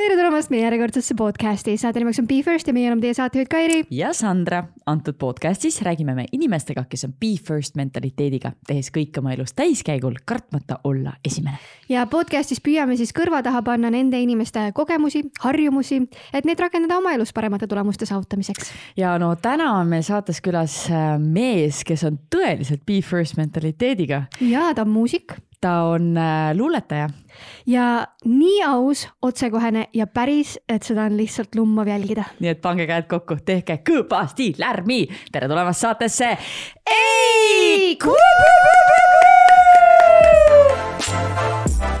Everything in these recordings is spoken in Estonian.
tere tulemast meie järjekordsesse podcasti, saate nimeks on Be First ja meie oleme teie saatejuht Kairi. ja Sandra, antud podcastis räägime me inimestega, kes on Be First mentaliteediga, tehes kõik oma elus täiskäigul, kartmata olla esimene. ja podcastis püüame siis kõrva taha panna nende inimeste kogemusi, harjumusi, et neid rakendada oma elus paremate tulemuste saavutamiseks. ja no täna on meil saates külas äh, mees, kes on tõeliselt Be First mentaliteediga. ja ta on muusik ta on äh, luuletaja. ja nii aus, otsekohene ja päris, et seda on lihtsalt lummav jälgida. nii et pange käed kokku, tehke kõvasti lärmi. tere tulemast saatesse. Eik!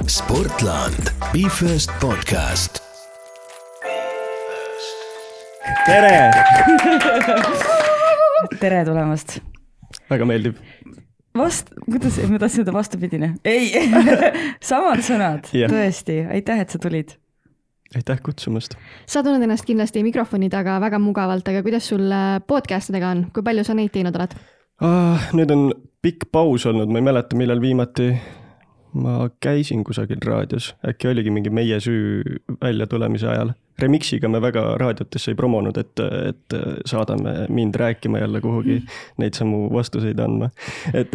Sportland, Be First podcast. tere! tere tulemast. väga meeldib vast-, kuidas, ma tahtsin öelda vastupidine, ei samad sõnad yeah., tõesti, aitäh, et sa tulid. aitäh kutsumast. sa tunned ennast kindlasti mikrofoni taga väga mugavalt, aga kuidas sul äh, podcast idega on, kui palju sa neid teinud oled ah,? nüüd on pikk paus olnud, ma ei mäleta, millal viimati ma käisin kusagil raadios, äkki oligi mingi Meie süü väljatulemise ajal. Remixiga me väga raadiotesse ei promonud, et, et saadame mind rääkima jälle kuhugi neid samu vastuseid andma. et,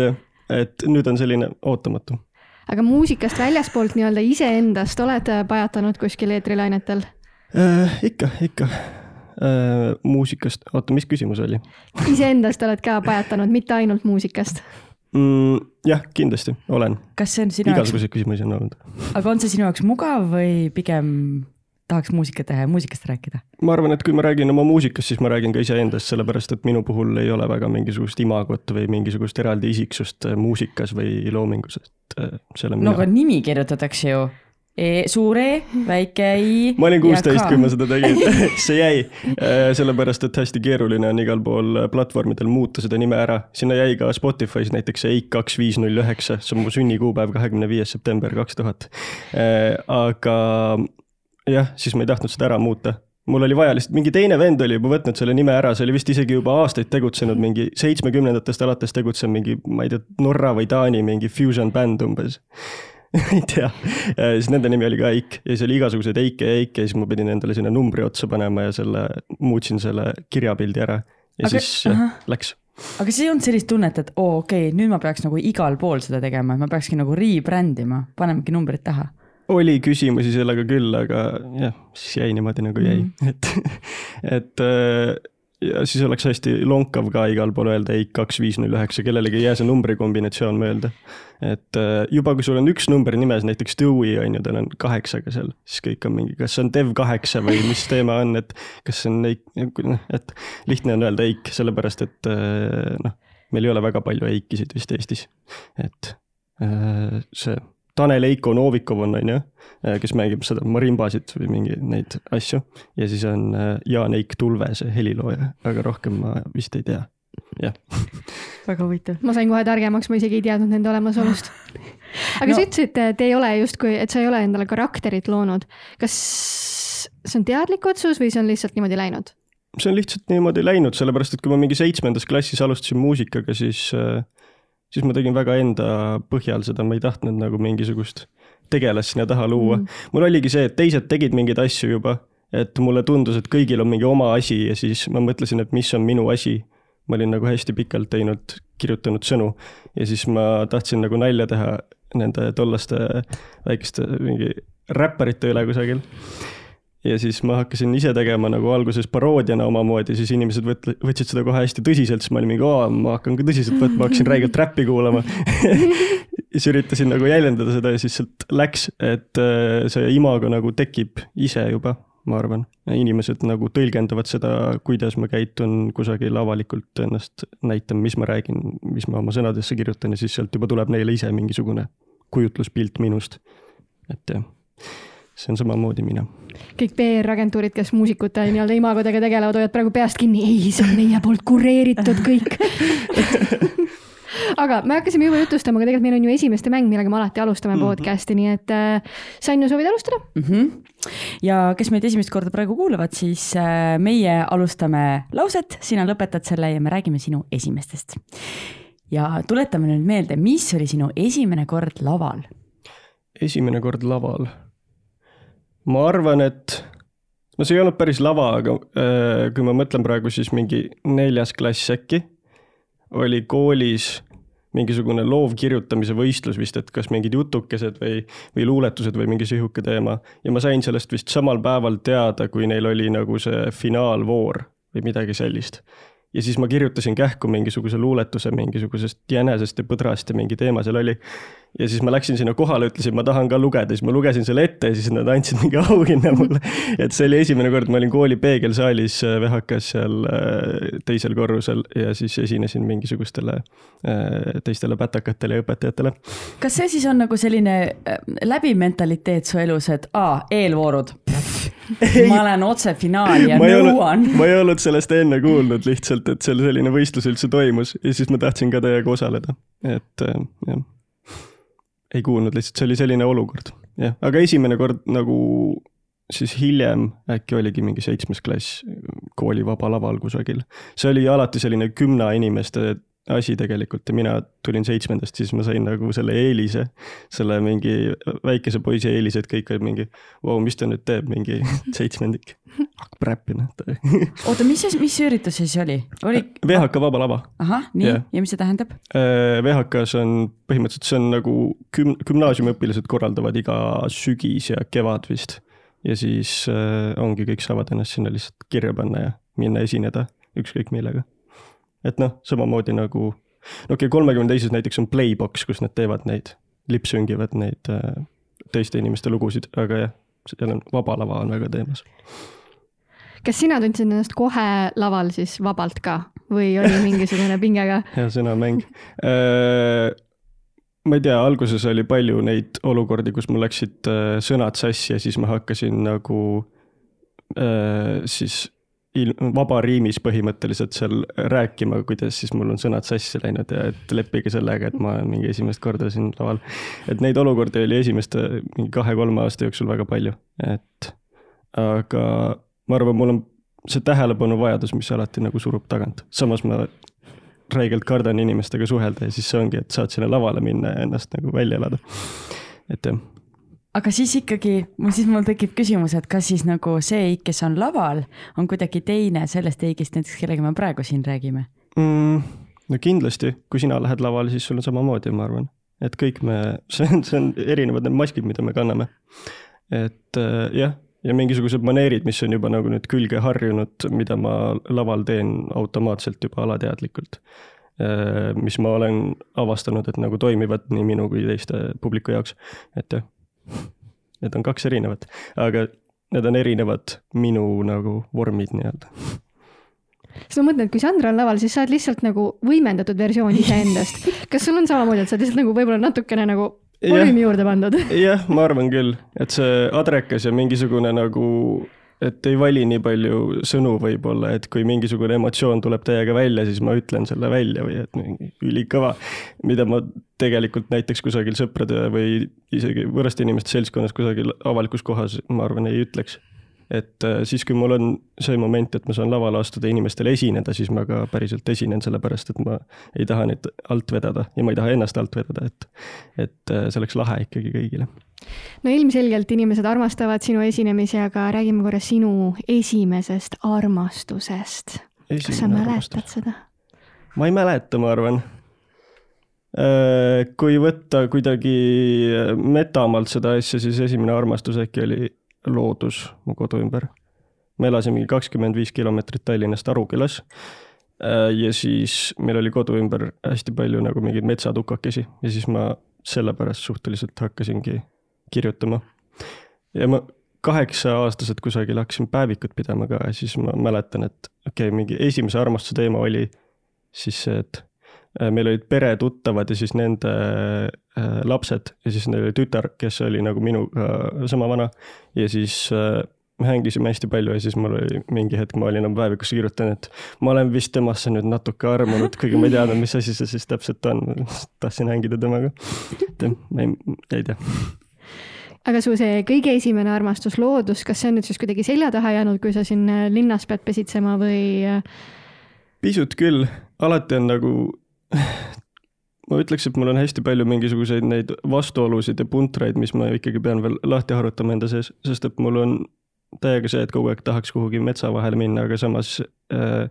et nüüd on selline ootamatu. aga muusikast väljaspoolt nii-öelda iseendast oled pajatanud kuskil eetrilainetel äh,? ikka, ikka äh,. muusikast, oota, mis küsimus oli? iseendast oled ka pajatanud, mitte ainult muusikast mm,? jah, kindlasti olen. kas see on sinu jaoks? igasuguseid küsimusi on olnud. aga on see sinu jaoks mugav või pigem tahaks muusikat teha ja muusikast rääkida? ma arvan, et kui ma räägin oma muusikast, siis ma räägin ka iseendast, sellepärast et minu puhul ei ole väga mingisugust imagot või mingisugust eraldi isiksust muusikas või loomingus, et äh, see olen mina. no aga nimi kirjutatakse ju E, suur E, väike I. ma olin kuusteist, kui ma seda tegin see jäi, äh, sellepärast et hästi keeruline on igal pool platvormidel muuta seda nime ära. sinna jäi ka Spotify's näiteks EIK kaks viis null üheksa, see on mu sünnikuupäev, kahekümne viies september kaks tuhat. Äh, aga jah, siis ma ei tahtnud seda ära muuta mul oli vaja lihtsalt, mingi teine vend oli juba võtnud selle nime ära, see oli vist isegi juba aastaid tegutsenud, mingi seitsmekümnendatest alates tegutsenud mingi, ma ei tea, Norra või Taani mingi fusion bänd umbes ei tea, siis nende nimi oli ka Eik. Ja siis oli igasuguseid Eike ja Eike ja siis ma pidin endale sinna numbri otsa panema ja selle, muutsin selle kirjapildi ära. Ja aga, siis jah, läks. Aga kas ei olnud sellist tunnet, et oo okei okay,, nüüd ma peaks nagu igal pool seda tegema, et ma peakski nagu rebrand ima, panemegi numbrid taha? oli küsimusi sellega küll, aga jah, siis jäi niimoodi nagu jäi. Mm., et, et ja siis oleks hästi lonkav ka igal pool öelda EIK kaks viis null üheksa, kellelegi ei jää see numbrikombinatsioon meelde. et äh, juba, kui sul on üks number nimes, näiteks Dewey on ju, tal on kaheksaga seal, siis kõik on mingi, kas see on dev kaheksa või mis teema on, et kas see on EIK, noh, et lihtne on öelda EIK, sellepärast et äh, noh, meil ei ole väga palju EIK-isid vist Eestis, et äh, see Tanel Eiko Novikov on, on ju, äh, kes mängib seda marimbasid või mingi neid asju. ja siis on äh, Jaan Eik Tulve, see helilooja, aga rohkem ma vist ei tea, jah. väga huvitav. ma sain kohe targemaks, ma isegi ei teadnud nende olemasolust. aga no. sa ütlesid, et ei ole justkui, et sa ei ole endale karakterit loonud. kas see on teadlik otsus või see on lihtsalt niimoodi läinud? see on lihtsalt niimoodi läinud, sellepärast et kui ma mingi seitsmendas klassis alustasin muusikaga, siis äh, siis ma tegin väga enda põhjal seda, ma ei tahtnud nagu mingisugust tegelast sinna taha luua. Mm.. mul oligi see, et teised tegid mingeid asju juba, et mulle tundus, et kõigil on mingi oma asi ja siis ma mõtlesin, et mis on minu asi. ma olin nagu hästi pikalt teinud, kirjutanud sõnu ja siis ma tahtsin nagu nalja teha nende tollaste väikeste mingi räpparite üle kusagil ja siis ma hakkasin ise tegema nagu alguses paroodiana omamoodi, siis inimesed võt-, võtsid seda kohe hästi tõsiselt, siis ma olin mingi, aa, ma hakkan ka tõsiselt võtma, hakkasin räigelt räppi kuulama siis üritasin nagu jäljendada seda ja siis sealt läks, et äh, see imago nagu tekib ise juba, ma arvan. inimesed nagu tõlgendavad seda, kuidas ma käitun kusagil avalikult ennast näitan, mis ma räägin, mis ma oma sõnadesse kirjutan ja siis sealt juba tuleb neile ise mingisugune kujutluspilt minust. et jah see on samamoodi mina. kõik PR-agentuurid, kes muusikute nii-öelda imagodega tegelevad, hoiavad praegu peast kinni, ei, see on meie poolt kureeritud kõik aga me hakkasime juba jutustama, aga tegelikult meil on ju esimeste mäng, millega me alati alustame mm -hmm. podcast'i, nii et äh, Sanju, soovid alustada mm? -hmm. ja kes meid esimest korda praegu kuulavad, siis äh, meie alustame lauset, sina lõpetad selle ja me räägime sinu esimestest. ja tuletame nüüd meelde, mis oli sinu esimene kord laval? esimene kord laval ma arvan, et no see ei olnud päris lava, aga äh, kui ma mõtlen praegu, siis mingi neljas klass äkki oli koolis mingisugune loovkirjutamise võistlus vist, et kas mingid jutukesed või, või luuletused või mingi sihuke teema. ja ma sain sellest vist samal päeval teada, kui neil oli nagu see finaalvoor või midagi sellist ja siis ma kirjutasin kähku mingisuguse luuletuse mingisugusest jänesest ja põdrast ja mingi teema seal oli. ja siis ma läksin sinna kohale, ütlesin, ma tahan ka lugeda, siis ma lugesin selle ette ja siis nad andsid mingi auhinna mulle. et see oli esimene kord, ma olin kooli peegelsaalis äh, VHK-s seal äh, teisel korrusel ja siis esinesin mingisugustele äh, teistele pätakatele ja õpetajatele. kas see siis on nagu selline läbimentaliteet su elus, et aa, eelvoorud ma olen otse finaali ja nõuan. ma ei olnud sellest enne kuulnud lihtsalt, et seal selline võistlus üldse toimus ja siis ma tahtsin ka teiega osaleda, et äh, jah. ei kuulnud lihtsalt, see oli selline olukord, jah, aga esimene kord nagu siis hiljem äkki oligi mingi seitsmes klass kooli Vaba Laval kusagil. see oli alati selline kümne inimeste asi tegelikult ja mina tulin seitsmendast, siis ma sain nagu selle eelise, selle mingi väikese poisi eelise, et kõik olid mingi, vau, mis ta nüüd teeb, mingi seitsmendik, hakkab räppima oota, mis see, mis see üritus siis oli, oli...? VHK Vaba Lava. ahah, nii yeah., ja mis see tähendab? Äh, VHK-s on põhimõtteliselt, see on nagu güm-, gümnaasiumiõpilased korraldavad iga sügis ja kevad vist. ja siis äh, ongi, kõik saavad ennast sinna lihtsalt kirja panna ja minna esineda ükskõik millega et noh, samamoodi nagu, no okei okay,, kolmekümne teises näiteks on Playbox, kus nad teevad neid, lipsüngivad neid äh, teiste inimeste lugusid, aga jah, seal on Vaba Lava on väga teemas. kas sina tundsid ennast kohe laval siis vabalt ka või oli mingisugune pinge ka? hea sõnamäng äh, ma ei tea, alguses oli palju neid olukordi, kus mul läksid äh, sõnad sassi ja siis ma hakkasin nagu äh, siis vabariimis põhimõtteliselt seal rääkima, kuidas siis mul on sõnad sassi läinud ja et leppige sellega, et ma olen mingi esimest korda siin laval. et neid olukordi oli esimeste mingi kahe-kolme aasta jooksul väga palju, et aga ma arvan, mul on see tähelepanuvajadus, mis alati nagu surub tagant, samas ma räigelt kardan inimestega suhelda ja siis see ongi, et saad sinna lavale minna ja ennast nagu välja elada. et jah aga siis ikkagi, siis mul tekib küsimus, et kas siis nagu see Eik, kes on laval, on kuidagi teine sellest Eikist näiteks, kellega me praegu siin räägime mm,? no kindlasti, kui sina lähed lavale, siis sul on samamoodi, ma arvan, et kõik me, see on, see on erinevad need maskid, mida me kanname. et äh, jah, ja mingisugused maneerid, mis on juba nagu nüüd külge harjunud, mida ma laval teen automaatselt juba alateadlikult äh,. mis ma olen avastanud, et nagu toimivad nii minu kui teiste publiku jaoks, et jah Need on kaks erinevat, aga need on erinevad minu nagu vormid nii-öelda siis ma mõtlen, et kui Sandra on laval, siis sa oled lihtsalt nagu võimendatud versioon iseendast. kas sul on samamoodi, et sa oled lihtsalt nagu võib-olla natukene nagu volüümi juurde pandud? jah, ma arvan küll, et see adrekas ja mingisugune nagu et ei vali nii palju sõnu võib-olla, et kui mingisugune emotsioon tuleb täiega välja, siis ma ütlen selle välja või et mingi ülikõva. mida ma tegelikult näiteks kusagil sõprade või isegi võõraste inimeste seltskonnas kusagil avalikus kohas, ma arvan, ei ütleks et äh, siis, kui mul on see moment, et ma saan lavale astuda ja inimestele esineda, siis ma ka päriselt esinen, sellepärast et ma ei taha neid alt vedada ja ma ei taha ennast alt vedada, et, et äh, see oleks lahe ikkagi kõigile. no ilmselgelt inimesed armastavad sinu esinemisi, aga räägime korra sinu esimesest armastusest. kas sa mäletad armastus. seda? ma ei mäleta, ma arvan äh, kui võtta kuidagi metamalt seda asja, siis esimene armastus äkki oli loodus mu kodu ümber. me elasime kakskümmend viis kilomeetrit Tallinnast Arukülas. Äh, ja siis meil oli kodu ümber hästi palju nagu mingeid metsatukakesi ja siis ma sellepärast suhteliselt hakkasingi kirjutama. ja ma kaheksa-aastaselt kusagil hakkasin päevikut pidama ka ja siis ma mäletan, et okei okay,, mingi esimese armastuse teema oli siis see, et meil olid peretuttavad ja siis nende Äh, lapsed ja siis neil oli tütar, kes oli nagu minuga sama vana. ja siis äh, me hängisime hästi palju ja siis mul oli mingi hetk, ma olin oma päevikusse kirjutanud, et ma olen vist temasse nüüd natuke armunud, kuigi ma ei teadnud, mis asi see siis täpselt on. tahtsin hängida temaga. et ma ei, ei tea aga su see kõige esimene armastus, loodus, kas see on nüüd siis kuidagi selja taha jäänud, kui sa siin äh, linnas pead pesitsema või? pisut küll, alati on nagu ma ütleks, et mul on hästi palju mingisuguseid neid vastuolusid ja puntraid, mis ma ikkagi pean veel lahti harutama enda sees, sest et mul on täiega see, et kogu aeg tahaks kuhugi metsa vahele minna, aga samas äh,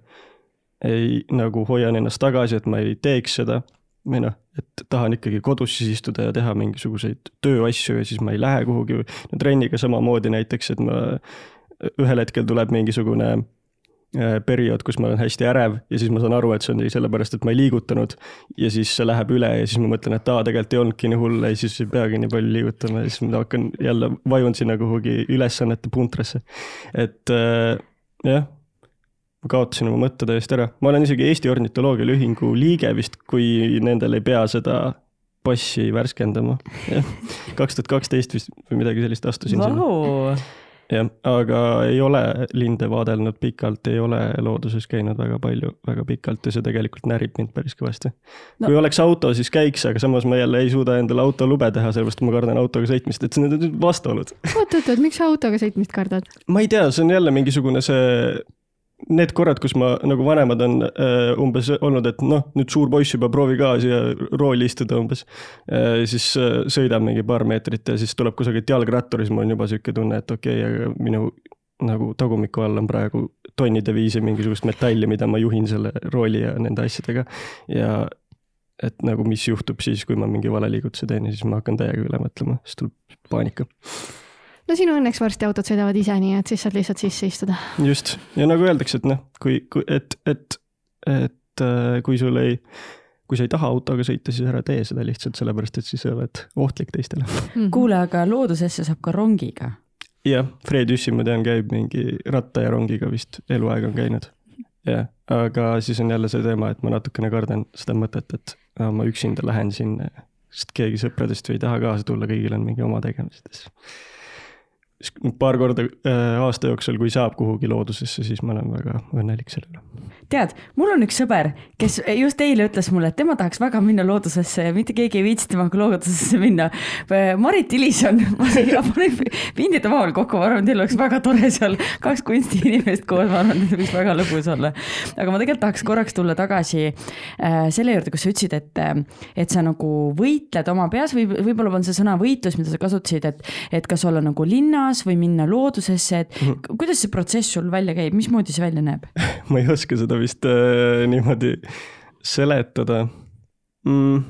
ei nagu hoian ennast tagasi, et ma ei teeks seda. või noh, et tahan ikkagi kodus siis istuda ja teha mingisuguseid tööasju ja siis ma ei lähe kuhugi. no trenniga samamoodi näiteks, et ma ühel hetkel tuleb mingisugune äh, periood, kus ma olen hästi ärev ja siis ma saan aru, et see on sellepärast, et ma ei liigutanud. ja siis see läheb üle ja siis ma mõtlen, et aa, tegelikult ei olnudki nii hull ja siis ei peagi nii palju liigutama ja siis ma hakkan jälle, vajun sinna kuhugi ülesannete puntrasse. et äh, jah, ma kaotasin oma mõtte täiesti ära. ma olen isegi Eesti Ornitoloogia Ühingu liige vist, kui nendel ei pea seda passi värskendama. jah, kaks tuhat kaksteist vist või midagi sellist astusin sinna. Jah, aga ei ole linde vaadelnud pikalt, ei ole looduses käinud väga palju, väga pikalt ja see tegelikult närib mind päris kõvasti no.. kui oleks auto, siis käiks, aga samas ma jälle ei suuda endale autolube teha, sellepärast ma kardan autoga sõitmist, et need on vastuolud. oot-oot-oot, miks sa autoga sõitmist kardad? ma ei tea, see on jälle mingisugune see need korrad, kus ma nagu vanemad on äh, umbes olnud, et noh, nüüd suur poiss juba, proovi ka siia rooli istuda umbes äh,. siis äh, sõidab mingi paar meetrit ja siis tuleb kusagilt jalgrattur, siis mul on juba sihuke tunne, et okei okay,, aga minu nagu tagumiku all on praegu tonnide viisi mingisugust metalli, mida ma juhin selle rooli ja nende asjadega. ja et nagu, mis juhtub siis, kui ma mingi valeliigutuse teen ja siis ma hakkan täiega üle mõtlema, siis tuleb paanika no sinu õnneks varsti autod sõidavad ise, nii et siis saad lihtsalt sisse istuda. just, ja nagu öeldakse, et noh, kui, kui, et, et, et äh, kui sul ei, kui sa ei taha autoga sõita, siis ära tee seda lihtsalt sellepärast, et siis sa oled ohtlik teistele mm. -hmm. kuule, aga loodusesse saab ka rongiga. jah, Fred Jüssi, ma tean, käib mingi ratta ja rongiga vist eluaeg on käinud. jah, aga siis on jälle see teema, et ma natukene kardan seda mõtet, et ma üksinda lähen sinna, sest keegi sõpradest ei taha kaasa tulla, kõigil on mingi oma tegemised paar korda äh, aasta jooksul, kui saab kuhugi loodusesse, siis ma olen väga õnnelik selle üle. tead, mul on üks sõber, kes just eile ütles mulle, et tema tahaks väga minna loodusesse ja mitte keegi ei viitsi temaga loodusesse minna. Marit Ilison, ma panen pindide omavahel kokku, ma arvan, teil oleks väga tore seal kaks kunstiinimest koos, ma arvan, et võiks väga lõbus olla. aga ma tegelikult tahaks korraks tulla tagasi äh, selle juurde, kus sa ütlesid, et, äh, et sa nagu võitled oma peas või võib-olla on see sõna võitlus, mida sa kasutasid, et, et kas olla nagu linnas linnas või minna loodusesse, et mm -hmm. kuidas see protsess sul välja käib, mismoodi see välja näeb ma ei oska seda vist äh, niimoodi seletada mm..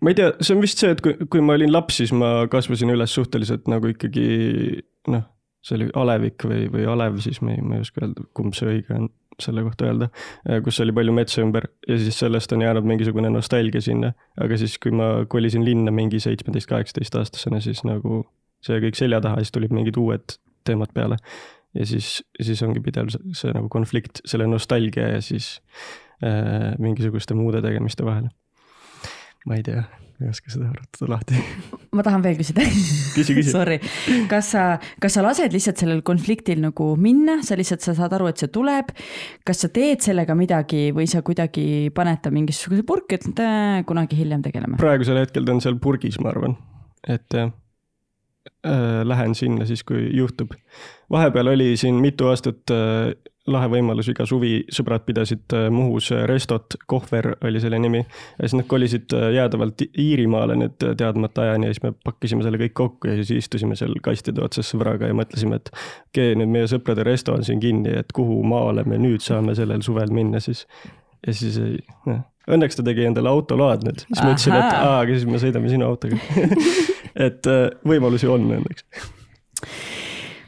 ma ei tea, see on vist see, et kui, kui ma olin laps, siis ma kasvasin üles suhteliselt nagu ikkagi noh, see oli alevik või, või alev, siis ma ei, ma ei oska öelda, kumb see õige on selle kohta öelda, äh, kus oli palju metsa ümber ja siis sellest on jäänud mingisugune nostalgia sinna. aga siis, kui ma kolisin linna mingi seitsmeteist, kaheksateist aastasena, siis nagu see kõik selja taha, siis tulid mingid uued teemad peale. ja siis, siis ongi pidev see, see nagu konflikt selle nostalgia ja siis äh, mingisuguste muude tegemiste vahel. ma ei tea, ei oska seda arvutada lahti. ma tahan veel küsida küsi, küsi. Sorry, kas sa, kas sa lased lihtsalt sellel konfliktil nagu minna, sa lihtsalt, sa saad aru, et see tuleb. kas sa teed sellega midagi või sa kuidagi paned ta mingisuguse purki, et äh, kunagi hiljem tegeleme? praegusel hetkel ta on seal purgis, ma arvan, et jah äh, lähen sinna siis, kui juhtub. vahepeal oli siin mitu aastat äh, lahe võimalus, iga suvi sõbrad pidasid äh, Muhus äh, restot, Kohver oli selle nimi. ja siis nad kolisid äh, jäädavalt Iirimaale nüüd teadmata ajani ja siis me pakkisime selle kõik kokku ja siis istusime seal kastide otsas sõbraga ja mõtlesime, et okei okay,, nüüd meie sõprade resto on siin kinni, et kuhu maale me nüüd saame sellel suvel minna siis. ja siis ei, noh, õnneks ta tegi endale autoload nüüd, siis ma ütlesin, et aa, aga siis me sõidame sinu autoga et äh, võimalusi on õnneks.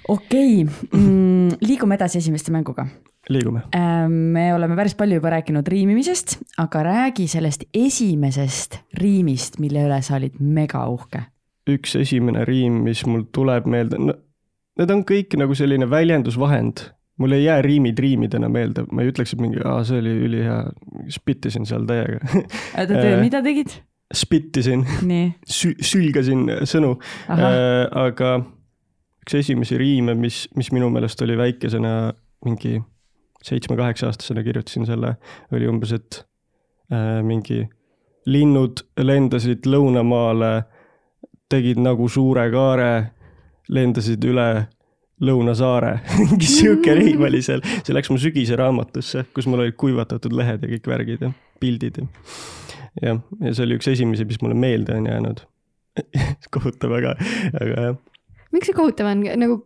okei okay. mm,, liigume edasi esimeste mänguga. liigume. Ähm, me oleme päris palju juba rääkinud riimimisest, aga räägi sellest esimesest riimist, mille üle sa olid mega uhke. üks esimene riim, mis mul tuleb meelde, no need on kõik nagu selline väljendusvahend mul ei jää riimid riimidena meelde, ma ei ütleks, et mingi, aa, see oli ülihea, spittisin seal täiega oota, mida tegid? Spittisin, sül-, sülgasin sõnu, äh, aga üks esimesi riime, mis, mis minu meelest oli väikesena mingi seitsme-kaheksa-aastasena kirjutasin selle, oli umbes, et äh, mingi linnud lendasid lõunamaale, tegid nagu suure kaare, lendasid üle Lõunasaare. Mingi sihuke riim oli seal, see läks mu sügise raamatusse, kus mul olid kuivatatud lehed ja kõik värgid ja pildid ja jah, ja see oli üks esimesi, mis mulle meelde on jäänud kohutav, aga, aga jah. miks see kohutav on, nagu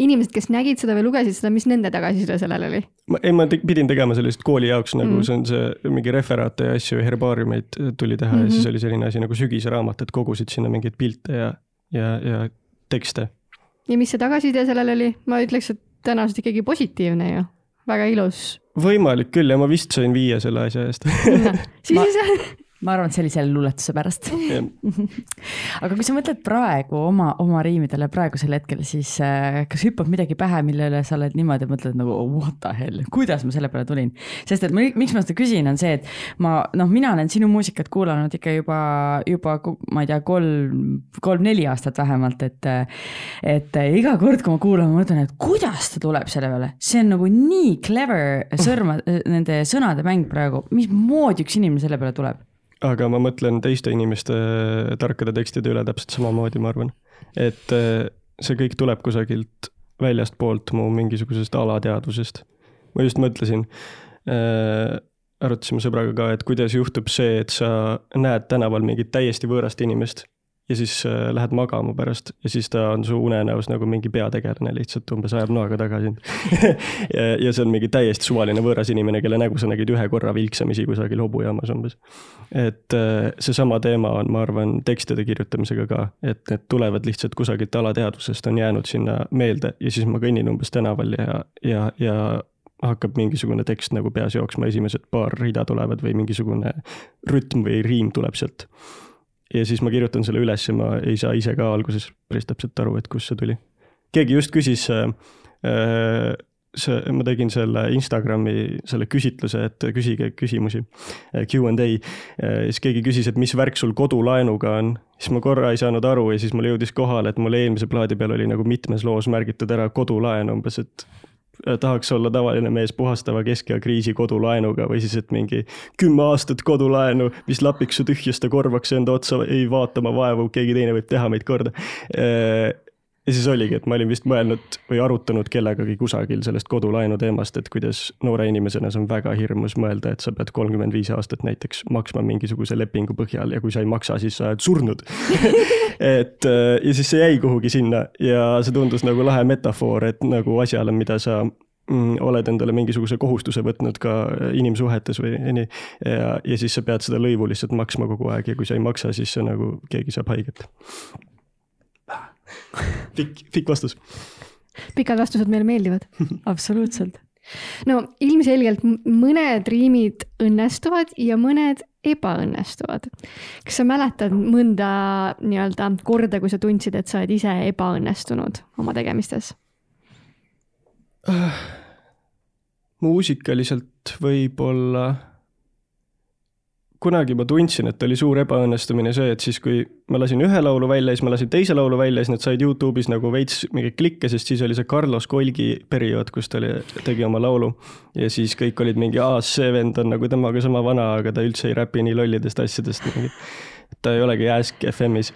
inimesed, kes nägid seda või lugesid seda, mis nende tagasiside sellele oli? ma, ei, ma te, pidin tegema sellist kooli jaoks nagu mm. see on see mingi referaate ja asju, herbaariumeid tuli teha mm -hmm. ja siis mhm. oli selline asi nagu sügisraamat, et kogusid sinna mingeid pilte ja, ja, ja tekste. ja mis see tagasiside sellele oli? ma ütleks, et tõenäoliselt ikkagi positiivne ju, väga ilus. võimalik küll ja ma vist sain viie selle asja eest siis ma... ma arvan, et see oli selle luuletuse pärast. Aga kui sa mõtled praegu oma, oma riimidele praegusel hetkel, siis äh, kas hüppab midagi pähe, mille üle sa oled niimoodi mõtled nagu what the hell, kuidas ma selle peale tulin? sest et ma, miks ma seda küsin, on see, et ma noh, mina olen sinu muusikat kuulanud ikka juba, juba ma ei tea, kolm, kolm-neli aastat vähemalt, et et iga kord, kui ma kuulan, ma mõtlen, et kuidas ta tuleb selle peale, see on nagu nii clever sõrma, nende sõnade mäng praegu, mismoodi üks inimene selle peale tuleb aga ma mõtlen teiste inimeste tarkade tekstide üle täpselt samamoodi, ma arvan. et eh, see kõik tuleb kusagilt väljastpoolt mu mingisugusest alateadvusest. ma just mõtlesin äh,, arutasime sõbraga ka, et kuidas juhtub see, et sa näed tänaval mingit täiesti võõrast inimest ja siis äh, lähed magama pärast ja siis ta on su unenäos nagu mingi peategelane lihtsalt umbes ajab noaga taga sind ja, ja see on mingi täiesti suvaline võõras inimene, kelle nägu sa nägid ühe korra vilksamisi kusagil hobujaamas umbes. et äh, seesama teema on, ma arvan, tekstide kirjutamisega ka, et need tulevad lihtsalt kusagilt alateadvusest, on jäänud sinna meelde ja siis ma kõnnin umbes tänaval ja, ja, ja hakkab mingisugune tekst nagu peas jooksma, esimesed paar rida tulevad või mingisugune rütm või riim tuleb sealt ja siis ma kirjutan selle üles ja ma ei saa ise ka alguses päris täpselt aru, et kust see tuli. keegi just küsis äh, äh see, ma tegin selle Instagrami selle küsitluse, et küsige küsimusi, äh, Q and A. Äh, siis keegi küsis, et mis värk sul kodulaenuga on, siis ma korra ei saanud aru ja siis mul jõudis kohale, et mul eelmise plaadi peal oli nagu mitmes loos märgitud ära kodulaen umbes, et tahaks olla tavaline mees puhastava keskea kriisi kodulaenuga või siis, et mingi kümme aastat kodulaenu, mis lapiks su tühjast ja korvaks enda otsa, ei vaata oma vaevu, keegi teine võib teha meid korda. Äh, ja siis oligi, et ma olin vist mõelnud või arutanud kellegagi kusagil sellest kodulaenu teemast, et kuidas noore inimesena see on väga hirmus mõelda, et sa pead kolmkümmend viis aastat näiteks maksma mingisuguse lepingu põhjal ja kui sa ei maksa, siis sa oled surnud et äh, ja siis see jäi kuhugi sinna ja see tundus nagu lahe metafoor, et nagu asjale, mida sa mm, oled endale mingisuguse kohustuse võtnud ka inimsuhetes või nii. ja, ja siis sa pead seda lõivu lihtsalt maksma kogu aeg ja kui sa ei maksa, siis see nagu keegi saab haiget pikk, pikk vastus. pikad vastused meile meeldivad absoluutselt. no ilmselgelt mõned riimid õnnestuvad ja mõned ebaõnnestuvad. kas sa mäletad mõnda nii-öelda korda, kui sa tundsid, et sa oled ise ebaõnnestunud oma tegemistes uh,? muusikaliselt võib-olla kunagi ma tundsin, et oli suur ebaõnnestumine see, et siis, kui ma lasin ühe laulu välja, siis ma lasin teise laulu välja, siis need said Youtube'is nagu veits mingeid klikke, sest siis oli see Carlos Kolgi periood, kus ta oli, tegi oma laulu. ja siis kõik olid mingi, aa, see vend on nagu temaga sama vana, aga ta üldse ei räpi nii lollidest asjadest mingi ta ei olegi Ask FM-is.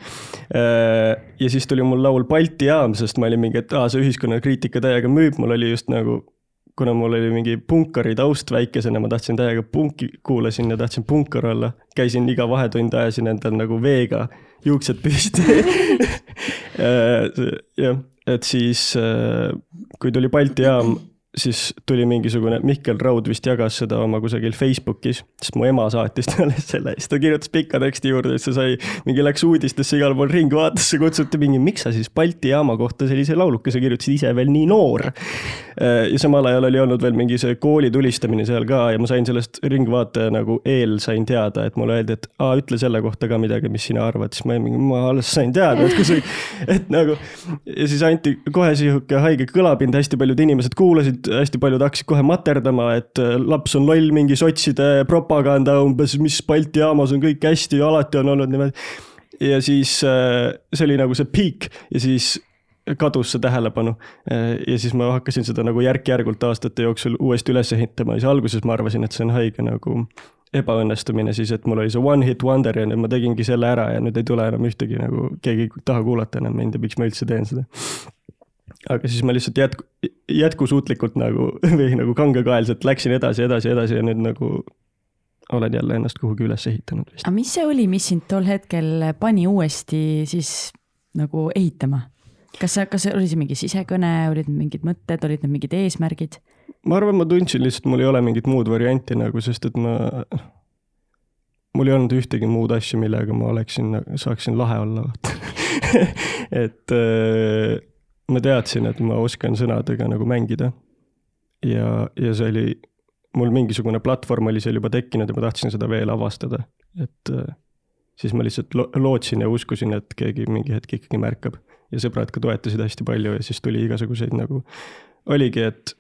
Äh, ja siis tuli mul laul Balti jaam, sest ma olin mingi, et aa, see ühiskonnakriitika täiega müüb, mul oli just nagu kuna mul oli mingi punkari taust väikesena, ma tahtsin täiega punki, kuulasin ja tahtsin punkar olla. käisin iga vahetund, ajasin endal nagu veega juuksed püsti äh, jah, et siis, äh, kui tuli Balti jaam siis tuli mingisugune, Mihkel Raud vist jagas seda oma kusagil Facebookis, sest mu ema saatis talle selle, siis ta kirjutas pika teksti juurde, siis see sai, mingi läks uudistesse igal pool Ringvaatesse, kutsuti mingi, miks sa siis Balti jaama kohta sellise laulukese kirjutasid, ise veel nii noor. Äh, ja samal ajal oli olnud veel mingi see kooli tulistamine seal ka ja ma sain sellest Ringvaate nagu eel sain teada, et mulle öeldi, et aa, ütle selle kohta ka midagi, mis sina arvad, siis ma olin mingi, ma alles sain teada, et kui sa, et nagu. ja siis anti kohe sihuke haige kõlapind, hästi paljud inimesed kuulasid, hästi paljud hakkasid kohe materdama, et äh, laps on loll, mingi sotside propaganda umbes, mis Balti jaamas on kõik hästi, alati on olnud niimoodi. ja siis äh, see oli nagu see peak ja siis kadus see tähelepanu. ja siis ma hakkasin seda nagu järk-järgult aastate jooksul uuesti üles ehitama ja siis alguses ma arvasin, et see on haige nagu ebaõnnestumine siis, et mul oli see one hit wonder ja nüüd ma tegingi selle ära ja nüüd ei tule enam ühtegi nagu, keegi ei taha kuulata enam mind ja miks ma üldse teen seda. aga siis ma lihtsalt jätku, jätkusuutlikult nagu või nagu kangekaelselt läksin edasi, edasi, edasi ja nüüd nagu olen jälle ennast kuhugi üles ehitanud vist. aga mis see oli, mis sind tol hetkel pani uuesti siis nagu ehitama? kas sa, kas oli see mingi sisekõne, olid mingid mõtted, olid need mingid eesmärgid? ma arvan, ma tundsin lihtsalt, mul ei ole mingit muud varianti nagu, sest et ma, mul ei olnud ühtegi muud asja, millega ma oleksin, saaksin lahe olla, et äh, ma teadsin, et ma oskan sõnadega nagu mängida. ja, ja see oli, mul mingisugune platvorm oli seal juba tekkinud ja ma tahtsin seda veel avastada, et äh, siis ma lihtsalt lo lootsin ja uskusin, et keegi mingi hetk ikkagi märkab. ja sõbrad ka toetasid hästi palju ja siis tuli igasuguseid nagu, oligi, et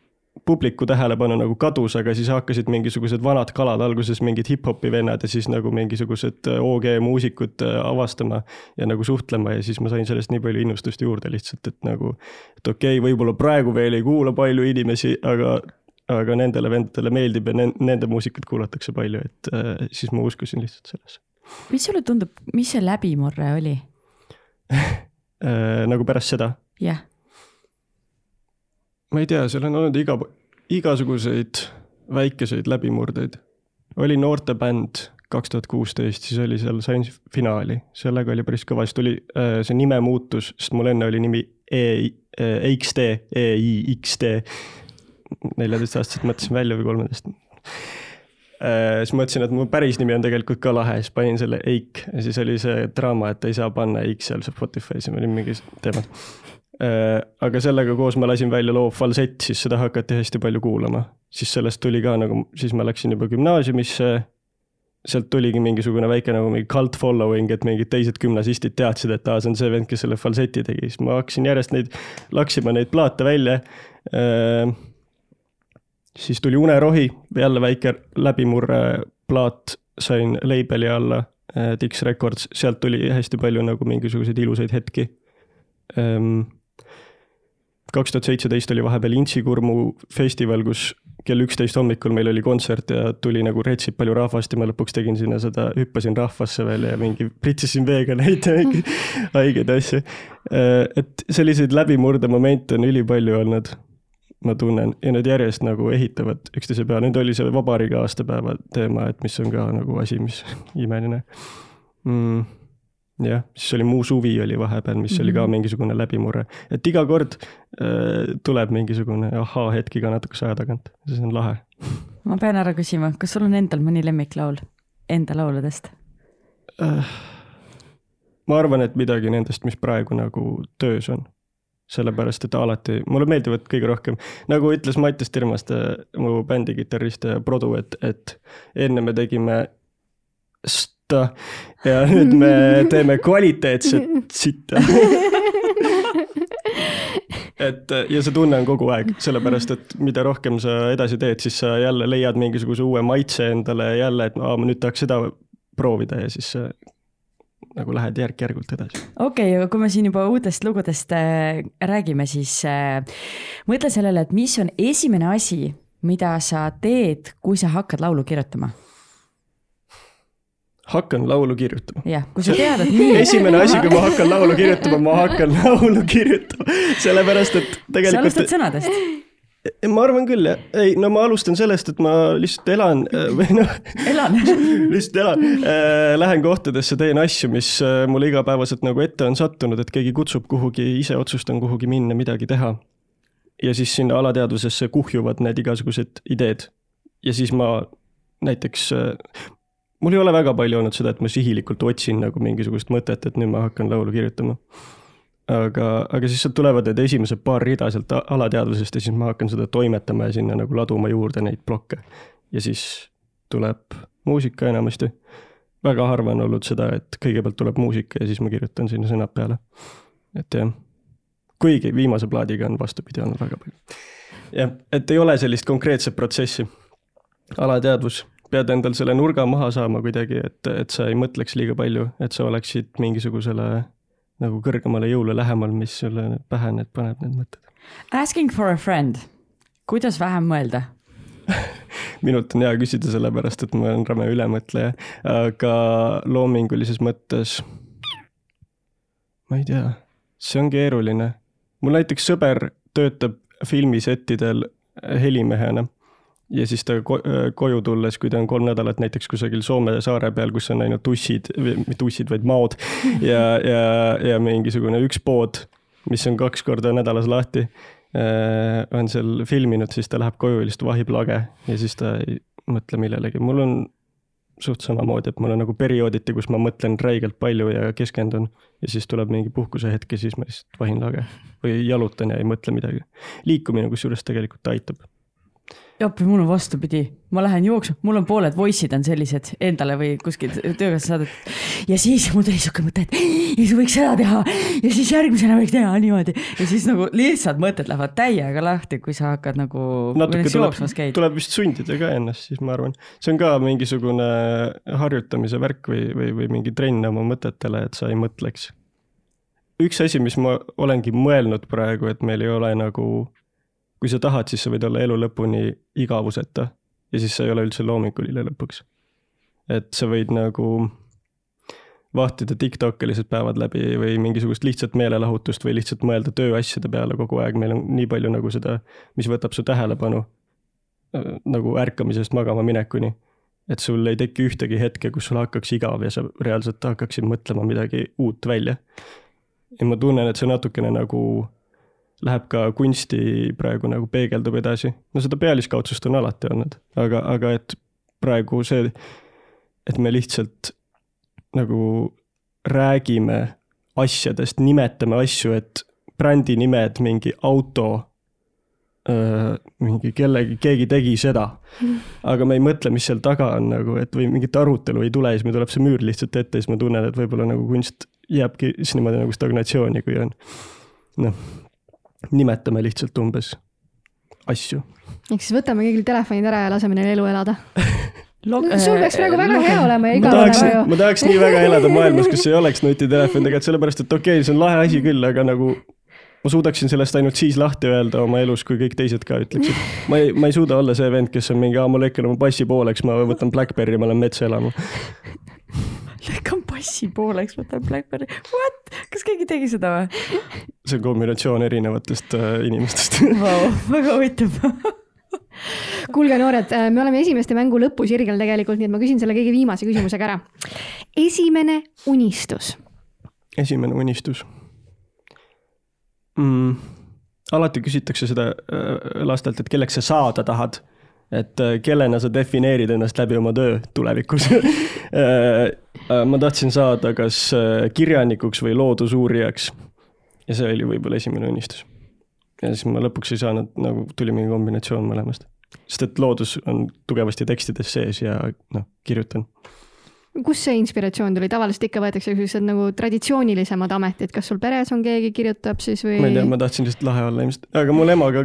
publiku tähelepanu nagu kadus, aga siis hakkasid mingisugused vanad kalad, alguses mingid hip-hopi vennad ja siis nagu mingisugused äh, OG muusikud äh, avastama ja nagu suhtlema ja siis ma sain sellest nii palju innustust juurde lihtsalt, et nagu, et okei okay,, võib-olla praegu veel ei kuula palju inimesi, aga, aga nendele vendadele meeldib ja nende muusikat kuulatakse palju, et äh, siis ma uskusin lihtsalt sellesse. Mis sulle tundub, mis see läbimurre oli? Äh, nagu pärast seda? jah. yeah.. Ma ei tea, seal on olnud iga, igasuguseid väikeseid läbimurdeid. oli noortebänd kaks tuhat kuusteist, siis oli seal, sain finaali, sellega oli päris kõva, siis tuli äh, see nime muutus, sest mul enne oli nimi E, EXT, EIXT. neljateistaastaselt mõtlesin välja või kolmeteist Äh, siis mõtlesin, et mu päris nimi on tegelikult ka lahe, siis panin selle Eik ja siis oli see draama, et ei saa panna Eik seal Spotify's ja olid mingid teemad. Äh, aga sellega koos ma lasin välja loo Falsett, siis seda hakati hästi palju kuulama. siis sellest tuli ka nagu, siis ma läksin juba gümnaasiumisse. sealt tuligi mingisugune väike nagu mingi cult following, et mingid teised gümnasistid teadsid, et aa, see on see vend, kes selle Falseti tegi, siis ma hakkasin järjest neid, laksima neid plaate välja äh, siis tuli Unerohi, jälle väike läbimurre plaat, sain label'i alla, Dix Records, sealt tuli hästi palju nagu mingisuguseid ilusaid hetki. Ehm, kaks tuhat seitseteist oli vahepeal Intsikurmu festival, kus kell üksteist hommikul meil oli kontsert ja tuli nagu retsid palju rahvast ja ma lõpuks tegin sinna seda, hüppasin rahvasse veel ja mingi pritsisin veega neid mingi haigeid asju. Ehm, et selliseid läbimurdemomente on ülipalju olnud ma tunnen ja need järjest nagu ehitavad üksteise peale, nüüd oli see vabariigi aastapäeva teema, et mis on ka nagu asi, mis imeline mm,. Jah, siis oli Muu suvi oli vahepeal, mis mm -hmm. oli ka mhm. mingisugune läbimurre, et iga kord äh, tuleb mingisugune ahhaa-hetk iga natukese aja tagant, see on lahe. ma pean ära küsima, kas sul on endal mõni lemmiklaul enda lauludest äh,? ma arvan, et midagi nendest, mis praegu nagu töös on sellepärast et alati, mulle meeldivad kõige rohkem, nagu ütles Mattias Tirmaste, mu bändi kitarrist ja produ, et, et enne me tegime sta ja nüüd me teeme kvaliteetset sitta. Et ja see tunne on kogu aeg, sellepärast et mida rohkem sa edasi teed, siis sa jälle leiad mingisuguse uue maitse endale jälle, et aa, ma nüüd tahaks seda proovida ja siis nagu lähed järk-järgult edasi. okei okay,, aga kui me siin juba uutest lugudest äh, räägime, siis äh, mõtle sellele, et mis on esimene asi, mida sa teed, kui sa hakkad laulu kirjutama hakkan laulu kirjutama. jah, kui sa tead, et nii. esimene asi, kui ma hakkan laulu kirjutama, ma hakkan laulu kirjutama, sellepärast et tegelikult. sa alustad sõnadest ma arvan küll jah, ei no ma alustan sellest, et ma lihtsalt elan äh, või noh. elan lihtsalt elan äh,, lähen kohtadesse, teen asju, mis mulle igapäevaselt nagu ette on sattunud, et keegi kutsub kuhugi, ise otsustan kuhugi minna, midagi teha. ja siis sinna alateadvusesse kuhjuvad need igasugused ideed. ja siis ma näiteks mul ei ole väga palju olnud seda, et ma sihilikult otsin nagu mingisugust mõtet, et nüüd ma hakkan laulu kirjutama aga, aga siis sealt tulevad need esimesed paar rida sealt alateadvusest ja siis ma hakkan seda toimetama ja sinna nagu laduma juurde neid plokke. ja siis tuleb muusika enamasti. väga harva on olnud seda, et kõigepealt tuleb muusika ja siis ma kirjutan sinna sõnad peale. et jah, kuigi viimase plaadiga on vastupidi olnud väga palju. jah, et ei ole sellist konkreetset protsessi. alateadvus, pead endal selle nurga maha saama kuidagi, et, et sa ei mõtleks liiga palju, et sa oleksid mingisugusele nagu kõrgemale jõule lähemal, mis sulle pähe need paneb, need mõtted. Asking for a friend, kuidas vähem mõelda minult on hea küsida, sellepärast et ma olen räme ülemõtleja, aga loomingulises mõttes ma ei tea, see on keeruline. mul näiteks sõber töötab filmisettidel helimehena ja siis ta ko koju tulles, kui ta on kolm nädalat näiteks kusagil Soome saare peal, kus on ainult ussid, mitte ussid, vaid maod ja, ja, ja mingisugune üks pood, mis on kaks korda nädalas lahti, on seal filminud, siis ta läheb koju ja lihtsalt vahib lage ja siis ta ei mõtle millelegi. mul on suht samamoodi, et mul on nagu periooditi, kus ma mõtlen räigelt palju ja keskendun ja siis tuleb mingi puhkusehetk ja siis ma lihtsalt vahin lage või jalutan ja ei mõtle midagi. liikumine kusjuures tegelikult aitab appi, mul on vastupidi, ma lähen jooksma, mul on pooled voice'id on sellised endale või kuskil töökassa saadet. ja siis mul tuli siuke mõte, et ja siis võiks seda teha ja siis järgmisena võiks teha niimoodi ja siis nagu lihtsalt mõtted lähevad täiega lahti, kui sa hakkad nagu. natuke tuleb, tuleb vist sundida ka ennast, siis ma arvan, see on ka mingisugune harjutamise värk või, või, või mingi trenn oma mõtetele, et sa ei mõtleks. üks asi, mis ma olengi mõelnud praegu, et meil ei ole nagu kui sa tahad, siis sa võid olla elu lõpuni igavuseta ja siis sa ei ole üldse loominguline lõpuks. et sa võid nagu vahtida Tiktoke lihtsalt päevad läbi või mingisugust lihtsat meelelahutust või lihtsalt mõelda tööasjade peale kogu aeg, meil on nii palju nagu seda, mis võtab su tähelepanu äh, nagu ärkamisest magama minekuni. et sul ei teki ühtegi hetke, kus sul hakkaks igav ja sa reaalselt hakkaksid mõtlema midagi uut välja. ja ma tunnen, et see natukene nagu läheb ka kunsti praegu nagu peegeldub edasi. no seda pealiskaudsust on alati olnud, aga, aga et praegu see, et me lihtsalt nagu räägime asjadest, nimetame asju, et brändi nimed, mingi auto, mingi kellegi, keegi tegi seda. aga me ei mõtle, mis seal taga on nagu, et või mingit arutelu ei tule, siis meil tuleb see müür lihtsalt ette, siis ma tunnen, et võib-olla nagu kunst jääbki siis niimoodi nagu stagnatsiooni, kui on noh, nimetame lihtsalt umbes asju. ehk siis võtame kõigil telefonid ära ja laseme neil elu elada Log no, sul peaks praegu väga hea olema ja igav olema ju. ma tahaks nii väga elada maailmas, kus ei oleks nutitelefoni tegelikult, sellepärast et okei okay,, see on lahe asi küll, aga nagu ma suudaksin sellest ainult siis lahti öelda oma elus, kui kõik teised ka ütleksid. ma ei, ma ei suuda olla see vend, kes on mingi, aa, ma lõikan oma passi pooleks, ma võtan Blackberry, ma lähen metsa elama lükkan passi pooleks, võtan Blackberry, what, kas keegi tegi seda või? see on kombinatsioon erinevatest äh, inimestest wow,. väga huvitav kuulge, noored, äh, me oleme esimeste mängu lõpusirgel tegelikult, nii et ma küsin selle kõige viimase küsimusega ära. esimene unistus. esimene unistus mm,. alati küsitakse seda äh, lastelt, et kelleks sa saada tahad et äh, kellena sa defineerid ennast läbi oma töö tulevikus äh, ma tahtsin saada kas kirjanikuks või loodusuurijaks. ja see oli võib-olla esimene unistus. ja siis ma lõpuks ei saanud, nagu tuli mingi kombinatsioon mõlemast. sest et loodus on tugevasti tekstides sees ja noh, kirjutan. Kust see inspiratsioon tuli, tavaliselt ikka võetakse sellised nagu traditsioonilisemad ametid, kas sul peres on keegi kirjutab siis või? ma ei tea, ma tahtsin lihtsalt lahe olla ilmselt, aga mul emaga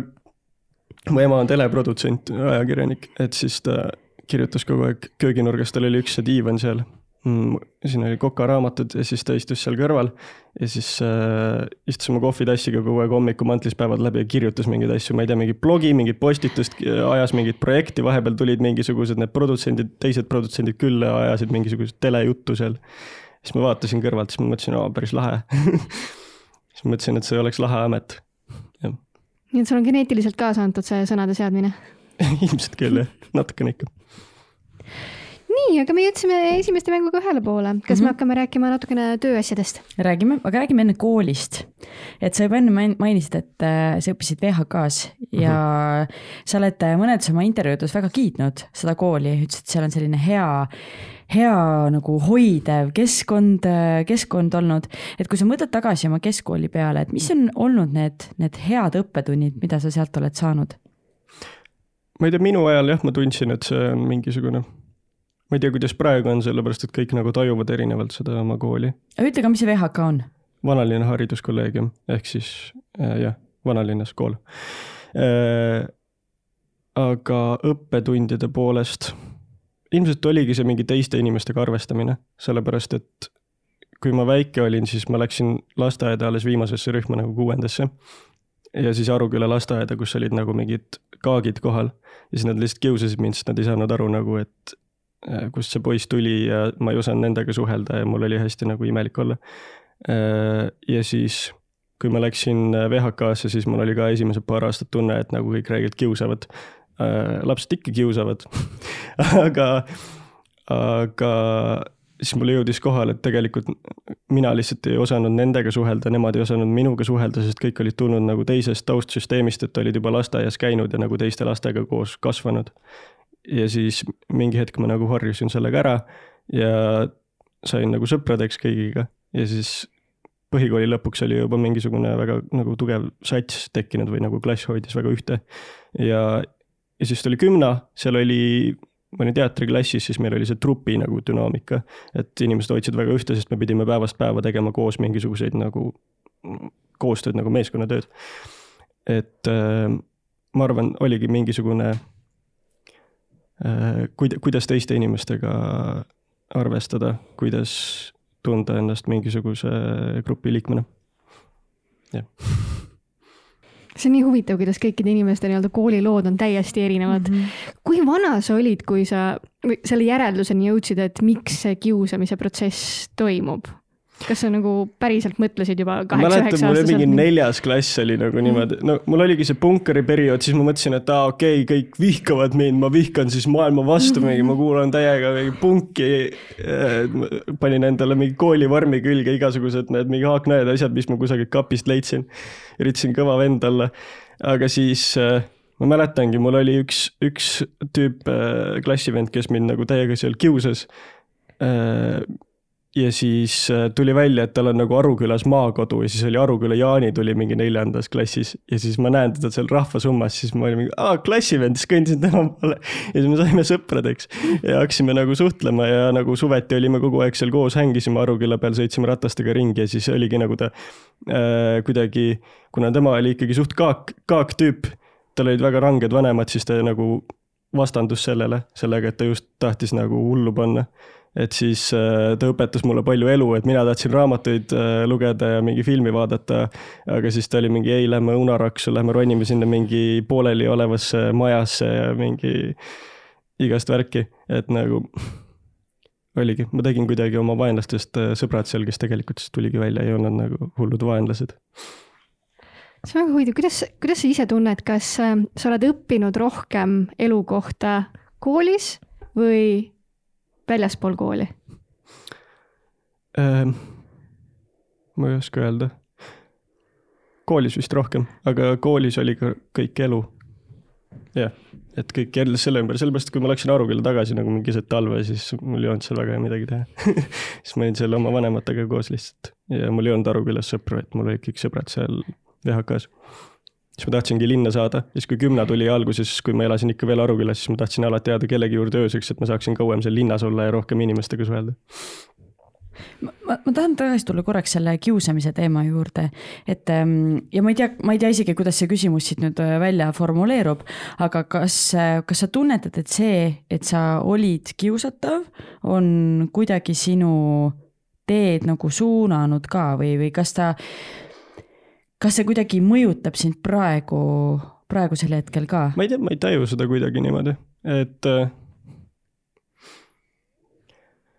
mu ema on teleprodutsent, ajakirjanik, et siis ta kirjutas kogu aeg kööginurgas, tal oli üks see diivan seal. Siin oli kokaraamatud ja siis ta istus seal kõrval ja siis äh, istus oma kohvitassiga kogu aeg hommikumantlist päevad läbi ja kirjutas mingeid asju, ma ei tea, mingit blogi, mingit postitust, ajas mingit projekti, vahepeal tulid mingisugused need produtsendid, teised produtsendid külla, ajasid mingisugust telejuttu seal. siis ma vaatasin kõrvalt, siis ma mõtlesin, aa, päris lahe. Siis mõtlesin, et see oleks lahe amet. Nii et sul on geneetiliselt kaasa antud see sõnade seadmine? Ilmselt küll jah, natukene ikka. Nii, aga me jõudsime esimeste mänguga ühele poole, kas mm -hmm. me mhm. hakkame rääkima natukene tööasjadest? räägime, aga räägime enne koolist. et sa juba enne mainisid, et äh, sa õppisid VHK-s ja mm -hmm. sa oled mõnedes oma intervjuudes väga kiitnud seda kooli, ütlesid, et seal on selline hea hea nagu hoidev keskkond, keskkond olnud. et kui sa mõtled tagasi oma keskkooli peale, et mis on olnud need, need head õppetunnid, mida sa sealt oled saanud? ma ei tea, minu ajal jah, ma tundsin, et see on mingisugune, ma ei tea, kuidas praegu on, sellepärast et kõik nagu tajuvad erinevalt seda oma kooli. ütle ka, mis see VHK on? vanalinna hariduskolleegium ehk siis äh, jah, vanalinnas kool äh,. aga õppetundide poolest ilmselt oligi see mingi teiste inimestega arvestamine, sellepärast et kui ma väike olin, siis ma läksin lasteaeda alles viimasesse rühma nagu kuuendasse. ja siis Aruküla lasteaeda, kus olid nagu mingid kaagid kohal ja siis nad lihtsalt kiusasid mind, sest nad ei saanud aru nagu, et kust see poiss tuli ja ma ei osanud nendega suhelda ja mul oli hästi nagu imelik olla. Äh, ja siis, kui ma läksin VHK-sse, siis mul oli ka esimesed paar aastat tunne, et nagu kõik räigelt kiusavad äh, lapsed ikka kiusavad aga, aga siis mulle jõudis kohale, et tegelikult mina lihtsalt ei osanud nendega suhelda, nemad ei osanud minuga suhelda, sest kõik olid tulnud nagu teisest taustsüsteemist, et olid juba lasteaias käinud ja nagu teiste lastega koos kasvanud. Ja siis mingi hetk ma nagu harjusin sellega ära ja sain nagu sõpradeks kõigiga ja siis põhikooli lõpuks oli juba mingisugune väga nagu tugev sats tekkinud või nagu klass hoidis väga ühte. ja, ja siis tuli kümna, seal oli ma olin teatriklassis, siis meil oli see trupi nagu dünaamika, et inimesed hoidsid väga ühte, sest me pidime päevast päeva tegema koos mingisuguseid nagu koostööd nagu meeskonnatööd. et äh, ma arvan, oligi mingisugune äh, kuida-, kuidas teiste inimestega arvestada, kuidas tunda ennast mingisuguse grupi liikmena. jah see on nii huvitav, kuidas kõikide inimeste nii-öelda koolilood on täiesti erinevad mm. -hmm. kui vana sa olid, kui sa selle järelduseni jõudsid, et miks see kiusamise protsess toimub? Kas sa nagu päriselt mõtlesid juba kaheksa-üheksa aastaselt? mingi neljas klass oli nagu mm. niimoodi, no mul oligi see punkeri periood, siis ma mõtlesin, et aa okei okay,, kõik vihkavad mind, ma vihkan siis maailma vastu mm -hmm. mingi, ma kuulan täiega mingi punki. panin endale mingi koolivormi külge igasugused need mingi haaknõed, asjad, mis ma kusagilt kapist leidsin. üritasin kõva vend olla, aga siis äh, ma mäletangi, mul oli üks, üks tüüp äh, klassivend, kes mind nagu täiega seal kiusas äh, ja siis äh, tuli välja, et tal on nagu Arukülas maakodu ja siis oli Aruküla Jaani tuli mingi neljandas klassis ja siis ma näen teda seal rahvasummas, siis ma olin mingi, aa klassivend, siis kõndisin tema poole. ja siis me saime sõpradeks ja hakkasime nagu suhtlema ja nagu suveti olime kogu aeg seal koos, hängisime Aruküla peal, sõitsime ratastega ringi ja siis oligi nagu ta äh, kuidagi, kuna tema oli ikkagi suht kaak, kaaktüüp, tal olid väga ranged vanemad, siis ta nagu vastandus sellele, sellega, et ta just tahtis nagu hullu panna et siis äh, ta õpetas mulle palju elu, et mina tahtsin raamatuid äh, lugeda ja mingi filmi vaadata. aga siis ta oli mingi, ei, lähme unaraksu, lähme ronime sinna mingi pooleliolevasse majasse ja mingi igast värki, et nagu oligi, ma tegin kuidagi oma vaenlastest äh, sõbrad seal, kes tegelikult siis tuligi välja, ei olnud nagu hullud vaenlased. See on väga huvitav, kuidas, kuidas sa ise tunned, kas sa oled õppinud rohkem elu kohta koolis või väljaspool kooli ähm,? ma ei oska öelda. koolis vist rohkem, aga koolis oli ka kõik elu. jah, et kõik jälle selle ümber, sellepärast kui ma läksin Arukülla tagasi nagu mingi keset talve, siis mul ei olnud seal väga midagi teha siis ma olin seal oma vanematega koos lihtsalt ja mul ei olnud Arukülas sõpru, et mul olid kõik sõbrad seal VHK-s siis ma tahtsingi linna saada, siis kui kümne tuli alguses, kui ma elasin ikka veel Arukülas, siis ma tahtsin alati jääda kellegi juurde ööseks, et ma saaksin kauem seal linnas olla ja rohkem inimestega suhelda. ma, ma tahan tagasi tulla korraks selle kiusamise teema juurde, et ähm, ja ma ei tea, ma ei tea isegi, kuidas see küsimus siit nüüd äh, välja formuleerub, aga kas, äh, kas sa tunnetad, et see, et sa olid kiusatav, on kuidagi sinu teed nagu suunanud ka või, või kas ta kas see kuidagi mõjutab sind praegu, praegusel hetkel ka? ma ei tea, ma ei taju seda kuidagi niimoodi, et äh,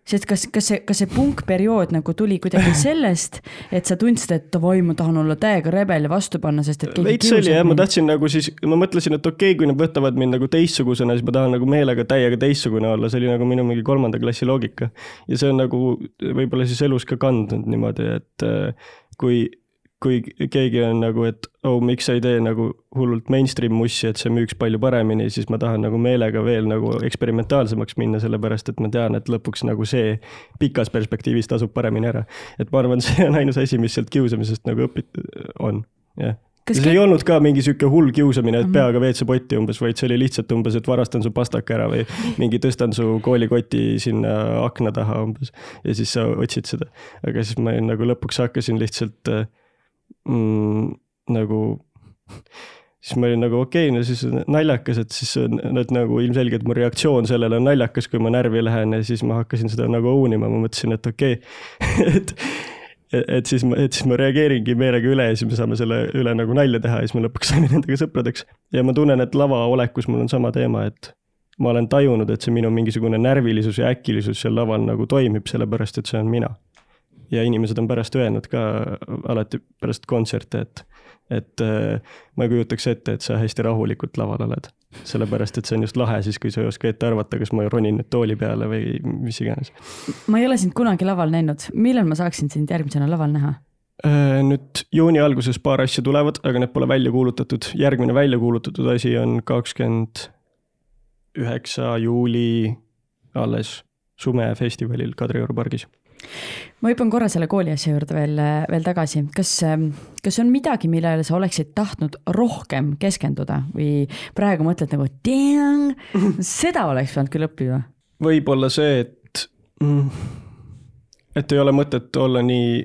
sest kas, kas see, kas see punkperiood nagu tuli kuidagi sellest, et sa tundsid, et davai, ma tahan olla täiega rebel ja vastu panna, sest et veits oli jah, ma tahtsin nagu siis, ma mõtlesin, et okei okay,, kui nad võtavad mind nagu teistsugusena, siis ma tahan nagu meelega täiega teistsugune olla, see oli nagu minu mingi kolmanda klassi loogika. ja see on nagu võib-olla siis elus ka kandnud niimoodi, et äh, kui kui keegi on nagu, et oh, miks sa ei tee nagu hullult mainstream mussi, et see müüks palju paremini, siis ma tahan nagu meelega veel nagu eksperimentaalsemaks minna, sellepärast et ma tean, et lõpuks nagu see pikas perspektiivis tasub paremini ära. et ma arvan, see on ainus asi, mis sealt kiusamisest nagu õpit-, on, jah Kas see ei olnud ka mingi sihuke hull kiusamine, et mhm. peaga WC-potti umbes, vaid see oli lihtsalt umbes, et varastan su pastaka ära või mingi tõstan su koolikoti sinna akna taha umbes. ja siis sa otsid seda. aga siis ma nagu lõpuks hakkasin lihtsalt äh, mm, nagu siis ma olin nagu okei okay,, no siis naljakas, et siis nad nagu ilmselgelt mu reaktsioon sellele on naljakas, kui ma närvi lähen ja siis ma hakkasin seda nagu own ima, ma mõtlesin, et okei okay. et et siis ma, et siis ma reageeringi meelega üle ja siis me saame selle üle nagu nalja teha ja siis me lõpuks saime nendega sõpradeks. ja ma tunnen, et lavaolekus mul on sama teema, et ma olen tajunud, et see minu mingisugune närvilisus ja äkilisus seal laval nagu toimib, sellepärast et see on mina ja inimesed on pärast öelnud ka alati pärast kontserte, et, et äh, ma ei kujutaks ette, et sa hästi rahulikult laval oled. sellepärast, et see on just lahe siis, kui sa ei oska ette arvata, kas ma ronin nüüd tooli peale või mis iganes. ma ei ole sind kunagi laval näinud, millal ma saaksin sind järgmisena laval näha? Äh, nüüd juuni alguses paar asja tulevad, aga need pole välja kuulutatud. järgmine välja kuulutatud asi on kakskümmend üheksa juuli alles sumefestivalil Kadrioru pargis. Ma hüppan korra selle kooli asja juurde veel, veel tagasi. kas, kas on midagi, millele sa oleksid tahtnud rohkem keskenduda või praegu mõtled nagu, seda oleks pidanud küll õppima? võib-olla see, et, mm, et ei ole mõtet olla nii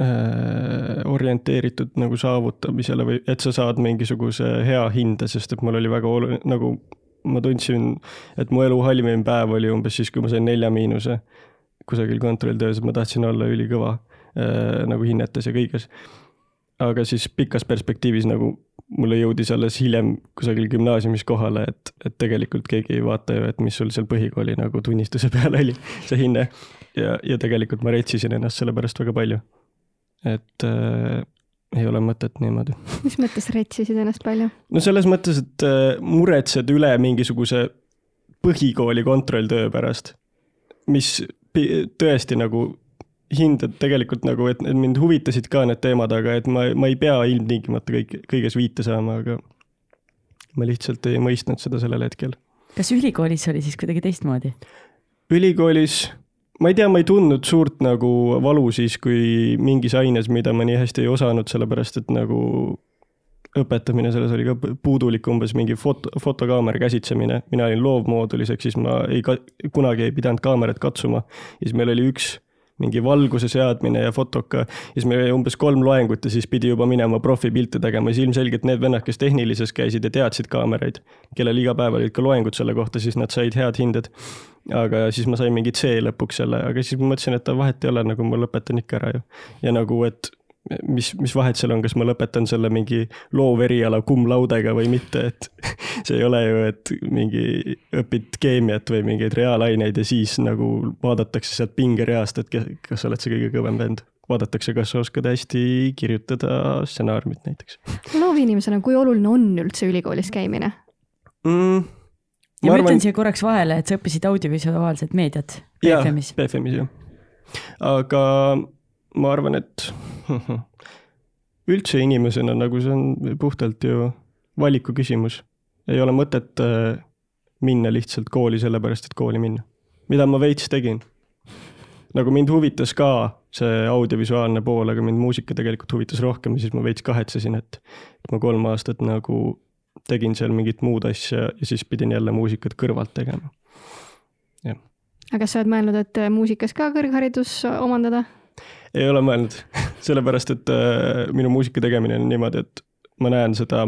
Äh, orienteeritud nagu saavutamisele või et sa saad mingisuguse hea hinde, sest et mul oli väga oluline, nagu ma tundsin, et mu elu halvim päev oli umbes siis, kui ma sain nelja miinuse kusagil kontrolltöös, ma tahtsin olla ülikõva äh, nagu hinnetes ja kõiges. aga siis pikas perspektiivis nagu mulle jõudis alles hiljem kusagil gümnaasiumis kohale, et, et tegelikult keegi ei vaata ju, et mis sul seal põhikooli nagu tunnistuse peal oli, see hinne. ja, ja tegelikult ma retsisin ennast selle pärast väga palju et äh, ei ole mõtet niimoodi. mis mõttes retsisid ennast palju? no selles mõttes, et äh, muretsed üle mingisuguse põhikooli kontrolltöö pärast, mis tõesti nagu hindad tegelikult nagu, et mind huvitasid ka need teemad, aga et ma, ma ei pea ilmtingimata kõik, kõiges viite saama, aga ma lihtsalt ei mõistnud seda sellel hetkel. kas ülikoolis oli siis kuidagi teistmoodi? ülikoolis ma ei tea, ma ei tundnud suurt nagu valu siis, kui mingis aines, mida ma nii hästi ei osanud, sellepärast et nagu õpetamine selles oli ka puudulik, umbes mingi foto, fotokaamera käsitsemine. mina olin loovmoodulis, ehk siis ma ei, kunagi ei pidanud kaamerat katsuma. ja siis meil oli üks mingi valguse seadmine ja fotoka. ja siis meil oli umbes kolm loengut ja siis pidi juba minema profipilte tegema, siis ilmselgelt need vennad, kes tehnilises käisid ja teadsid kaameraid, kellel iga päev olid ka loengud selle kohta, siis nad said head hinded. aga siis ma sain mingi C lõpuks selle, aga siis ma mõtlesin, et vahet ei ole, nagu ma lõpetan ikka ära ju. ja nagu, et mis, mis vahet seal on, kas ma lõpetan selle mingi looveriala cum laudega või mitte, et see ei ole ju, et mingi õpid keemiat või mingeid reaalaineid ja siis nagu vaadatakse sealt pingereast, et kas sa oled see kõige kõvem vend. vaadatakse, kas sa oskad hästi kirjutada stsenaariumit näiteks. loovinimesena, kui oluline on üldse ülikoolis käimine mm,? ja ma, ma ütlen siia korraks vahele, et sa õppisid audiovisuaalset meediat BFM-is. BFM-is jah, aga ma arvan, et üldse inimesena nagu see on puhtalt ju valiku küsimus. ei ole mõtet äh, minna lihtsalt kooli sellepärast, et kooli minna. mida ma veits tegin. nagu mind huvitas ka see audiovisuaalne pool, aga mind muusika tegelikult huvitas rohkem ja siis ma veits kahetsesin, et ma kolm aastat nagu tegin seal mingit muud asja ja siis pidin jälle muusikat kõrvalt tegema. jah. aga kas sa oled mõelnud, et muusikas ka kõrgharidus omandada? ei ole mõelnud, sellepärast et äh, minu muusika tegemine on niimoodi, et ma näen seda,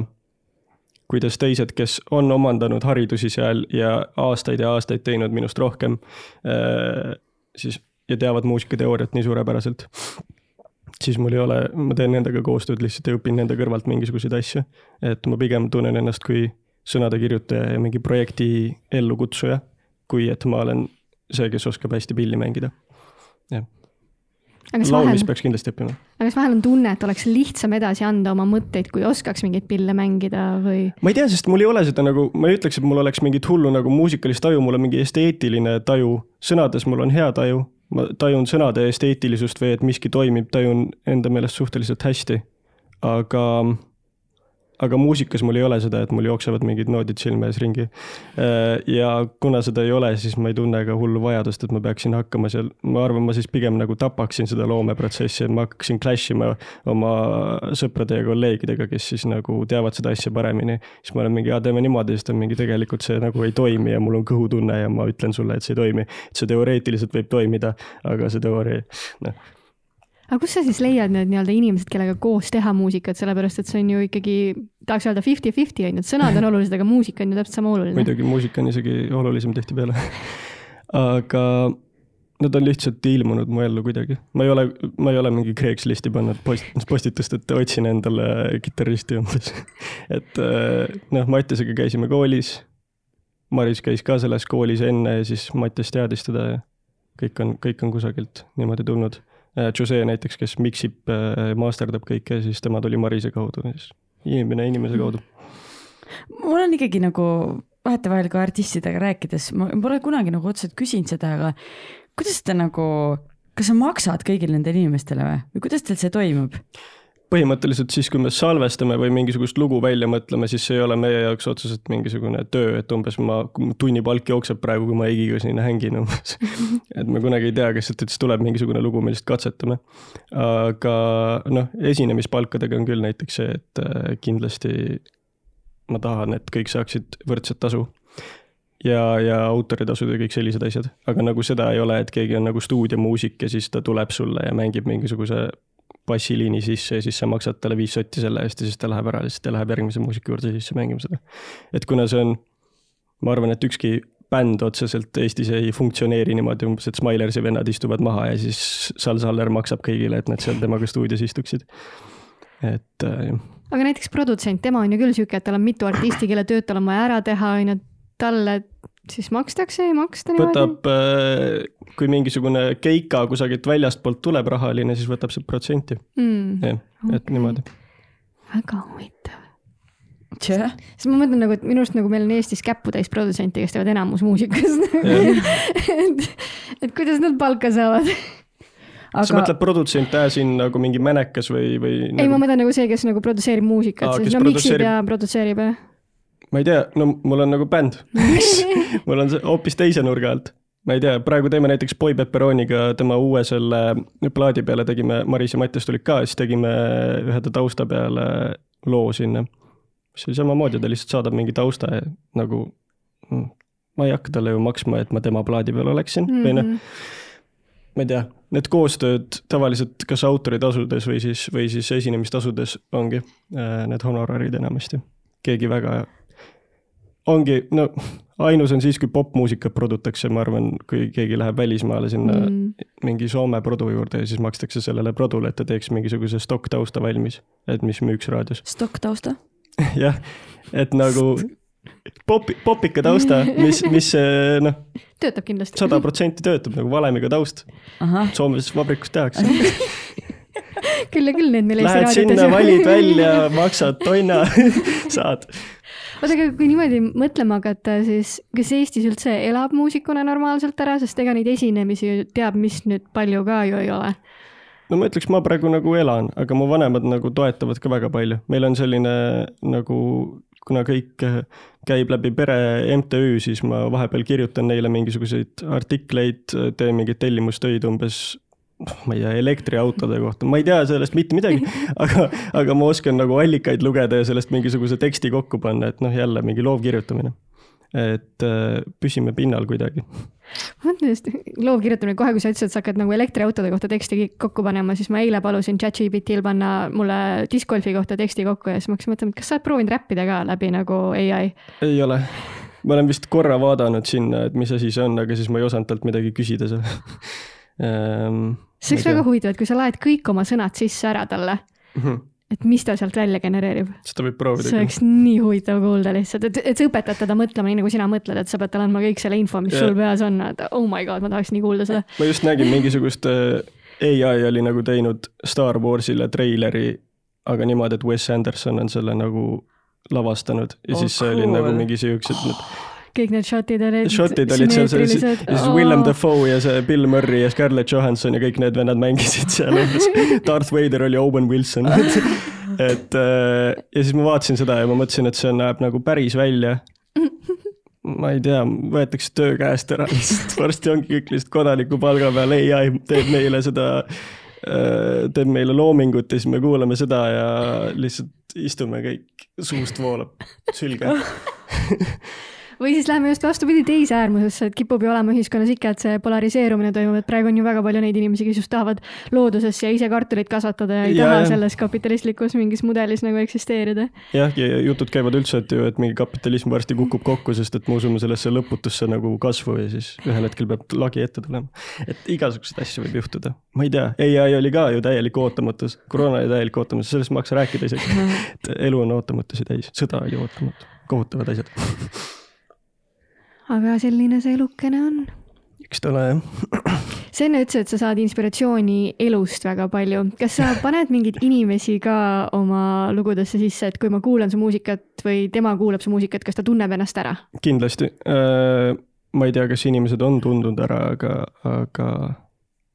kuidas teised, kes on omandanud haridusi seal ja aastaid ja aastaid teinud minust rohkem, äh, siis ja teavad muusikateooriat nii suurepäraselt, siis mul ei ole, ma teen nendega koostööd lihtsalt ja õpin nende kõrvalt mingisuguseid asju. et ma pigem tunnen ennast kui sõnade kirjutaja ja mingi projekti ellukutsuja, kui et ma olen see, kes oskab hästi pilli mängida. Laulmist peaks kindlasti õppima. aga kas vahel on tunne, et oleks lihtsam edasi anda oma mõtteid, kui oskaks mingeid pille mängida või? ma ei tea, sest mul ei ole seda nagu, ma ei ütleks, et mul oleks mingit hullu nagu muusikalist taju, mul on mingi esteetiline taju. sõnades mul on hea taju, ma tajun sõnade esteetilisust või et miski toimib, tajun enda meelest suhteliselt hästi. aga aga muusikas mul ei ole seda, et mul jooksevad mingid noodid silme ees ringi. Äh, ja kuna seda ei ole, siis ma ei tunne ka hullu vajadust, et ma peaksin hakkama seal, ma arvan, ma siis pigem nagu tapaksin seda loomeprotsessi, et ma hakkaksin clash ima oma sõprade ja kolleegidega, kes siis nagu teavad seda asja paremini. siis ma olen mingi, teeme niimoodi, siis ta on mingi, tegelikult see nagu ei toimi ja mul on kõhutunne ja ma ütlen sulle, et see ei toimi. et see teoreetiliselt võib toimida, aga see teooria, noh aga kus sa siis leiad need nii-öelda inimesed, kellega koos teha muusikat, sellepärast et see on ju ikkagi, tahaks öelda fifty-fifty on ju, et sõnad on olulised, aga muusika on ju täpselt sama oluline. muidugi, muusika on isegi olulisem tihtipeale aga nad on lihtsalt ilmunud mu ellu kuidagi. ma ei ole, ma ei ole mingi Craigslisti pannud post, postitust, et otsin endale kitarristi umbes et eh, noh, Mattiasega käisime koolis. Maris käis ka selles koolis enne ja siis Mattias teadis teda ja kõik on, kõik on kusagilt niimoodi tulnud Jose näiteks, kes miksib, masterdab kõike, siis tema tuli Marise kaudu, siis inimene inimese kaudu. mul on ikkagi nagu vahetevahel ka artistidega rääkides, ma pole kunagi nagu otseselt küsinud seda, aga kuidas te nagu, kas sa maksad kõigile nendele inimestele või, või kuidas teil see toimub? Põhimõtteliselt siis, kui me salvestame või mingisugust lugu välja mõtleme, siis see ei ole meie jaoks otseselt mingisugune töö, et umbes ma, tunnipalk jookseb praegu, kui ma Eigiga siin hängin umbes. et me kunagi ei tea, kas siit üldse tuleb mingisugune lugu, me lihtsalt katsetame. aga noh, esinemispalkadega on küll näiteks see, et äh, kindlasti ma tahan, et kõik saaksid võrdset tasu ja, ja autoritasud ja kõik sellised asjad, aga nagu seda ei ole, et keegi on nagu stuudiomuusik ja siis ta tuleb sulle ja mängib mingisuguse bassiliini sisse ja siis sa maksad talle viis sotti selle eest ja siis ta läheb ära ja läheb järgmise muusika juurde sisse mängima seda. et kuna see on, ma arvan, et ükski bänd otseselt Eestis ei funktsioneeri niimoodi umbes, et Smilersi vennad istuvad maha ja siis Sal Saller maksab kõigile, et nad seal temaga stuudios istuksid. et äh, jah aga näiteks produtsent, tema on ju küll sihuke, et tal on mitu artisti, kelle tööd tal on vaja ära teha, on ju, talle siis makstakse, ei maksta niimoodi? võtab, kui mingisugune keika kusagilt väljastpoolt tuleb rahaline, siis võtab see protsenti, mm,. jah, et Okei. niimoodi. väga huvitav. tšeh, sest ma mõtlen nagu, et minu arust nagu meil on Eestis käputäis produtsente, kes teevad enamus muusikast. et, et kuidas nad palka saavad? sa aga mõtled produtsent as in nagu mingi mänekas või, või ei, ma nagu, mõtlen nagu see, kes nagu produtseerib muusikat no miksib produtseerib- ja produtseerib ja. Ma ei tea, no mul on nagu bänd, mul on see hoopis teise nurga alt. ma ei tea, praegu teeme näiteks Boy Pepperoniga tema uue selle plaadi peale tegime, Maris ja Mattias tulid ka, siis tegime ühe ta tausta peale loo sinna. mis oli samamoodi, ta lihtsalt saadab mingi tausta ja nagu mm, ma ei hakka talle ju maksma, et ma tema plaadi peal oleksin mm -hmm. või noh, Mhm. ma ei tea, need koostööd tavaliselt kas autoritasudes või siis, või siis esinemistasudes ongi äh, need honorarid enamasti. keegi väga, ongi, no ainus on siis, kui popmuusikat produtakse, ma arvan, kui keegi läheb välismaale sinna mm. Mingi Soome produ juurde ja siis makstakse sellele produle, et ta teeks mingisuguse stokk-tausta valmis, et mis müüks raadios. stokk tausta. jah, et nagu popi, popika tausta, mis, mis noh, töötab kindlasti. sada protsenti töötab nagu valemiga taust. Soomes vabrikus tehakse. küll ja küll need meil Eesti Lähed raadiotes sinna, valid välja, maksad tonna, saad. oota, aga kui niimoodi mõtlema hakata, siis kas Eestis üldse elab muusikuna normaalselt ära, sest ega neid esinemisi teab, mis nüüd palju ka ju ei ole. no ma ütleks, ma praegu nagu elan, aga mu vanemad nagu toetavad ka väga palju, meil on selline nagu, kuna kõik käib läbi pere MTÜ, siis ma vahepeal kirjutan neile mingisuguseid artikleid, teen mingeid tellimustöid umbes ma ei tea, elektriautode kohta, ma ei tea sellest mitte midagi, aga, aga ma oskan nagu allikaid lugeda ja sellest mingisuguse teksti kokku panna, et noh, jälle mingi loovkirjutamine. et äh, püsime pinnal kuidagi. just, loovkirjutamine kohe, kui sa ütlesid, et sa hakkad nagu elektriautode kohta teksti kokku panema, siis ma eile palusin ChatGPT-l panna mulle discgolfi kohta teksti kokku ja siis ma hakkasin mõtlema, et kas sa oled proovinud räppida ka läbi nagu ai? ei ole. ma olen vist korra vaadanud sinna, et mis asi see on, aga siis ma ei osanud talt midagi küsida seal ähm. see oleks väga huvitav, et kui sa laed kõik oma sõnad sisse ära talle, huvitav. et mis ta sealt välja genereerib. seda võib proovida see oleks nii huvitav kuulda lihtsalt, et, et sa õpetad teda mõtlema nii, nagu sina mõtled, et sa pead talle andma kõik selle info, mis Jah. sul peas on, et oh my god, ma tahaks nii kuulda seda. ma just nägin mingisugust äh, ai oli nagu teinud Star Warsile treileri, aga niimoodi, et Wes Anderson on selle nagu lavastanud ja Oh, siis see oli cool. nagu mingi siuksed need kõik need shot'id ja need shot'id olid seal, sümmeetrilised- ja siis Willem Dafoe ja see Bill Murray ja Scarlett Johansson ja kõik need vennad mängisid seal umbes. Darth Vader oli Owen Wilson. et äh, ja siis ma vaatasin seda ja ma mõtlesin, et see näeb nagu päris välja. ma ei tea, võetakse töö käest ära lihtsalt, varsti ongi kõik lihtsalt kodaniku palga peal, ai teeb meile seda, teeb meile loomingut ja siis me kuulame seda ja lihtsalt istume kõik, suust voolab sülge. või siis läheme just vastupidi teise äärmusesse, et kipub ju olema ühiskonnas ikka, et see polariseerumine toimub, et praegu on ju väga palju neid inimesi, kes just tahavad loodusesse ja ise kartulit kasvatada ja ei Ja, taha jah. selles kapitalistlikus mingis mudelis nagu eksisteerida. jah, ja jutud käivad üldse, et ju, et mingi kapitalism varsti kukub kokku, sest et me usume sellesse lõputusse nagu kasvu ja siis ühel hetkel peab lagi ette tulema. et igasuguseid asju võib juhtuda. ma ei tea, ai oli ka ju täielik ootamatus, koroona oli täielik ootamatus, sellest ei hakka rääkida isegi. et elu on ootamatusi täis, sõda oli ootamatu, kohutavad asjad. aga selline see elukene on. eks ta ole jah. sa enne ütlesid, et sa saad inspiratsiooni elust väga palju. kas sa paned mingeid inimesi ka oma lugudesse sisse, et kui ma kuulan su muusikat või tema kuulab su muusikat, kas ta tunneb ennast ära? kindlasti. ma ei tea, kas inimesed on tundnud ära, aga, aga,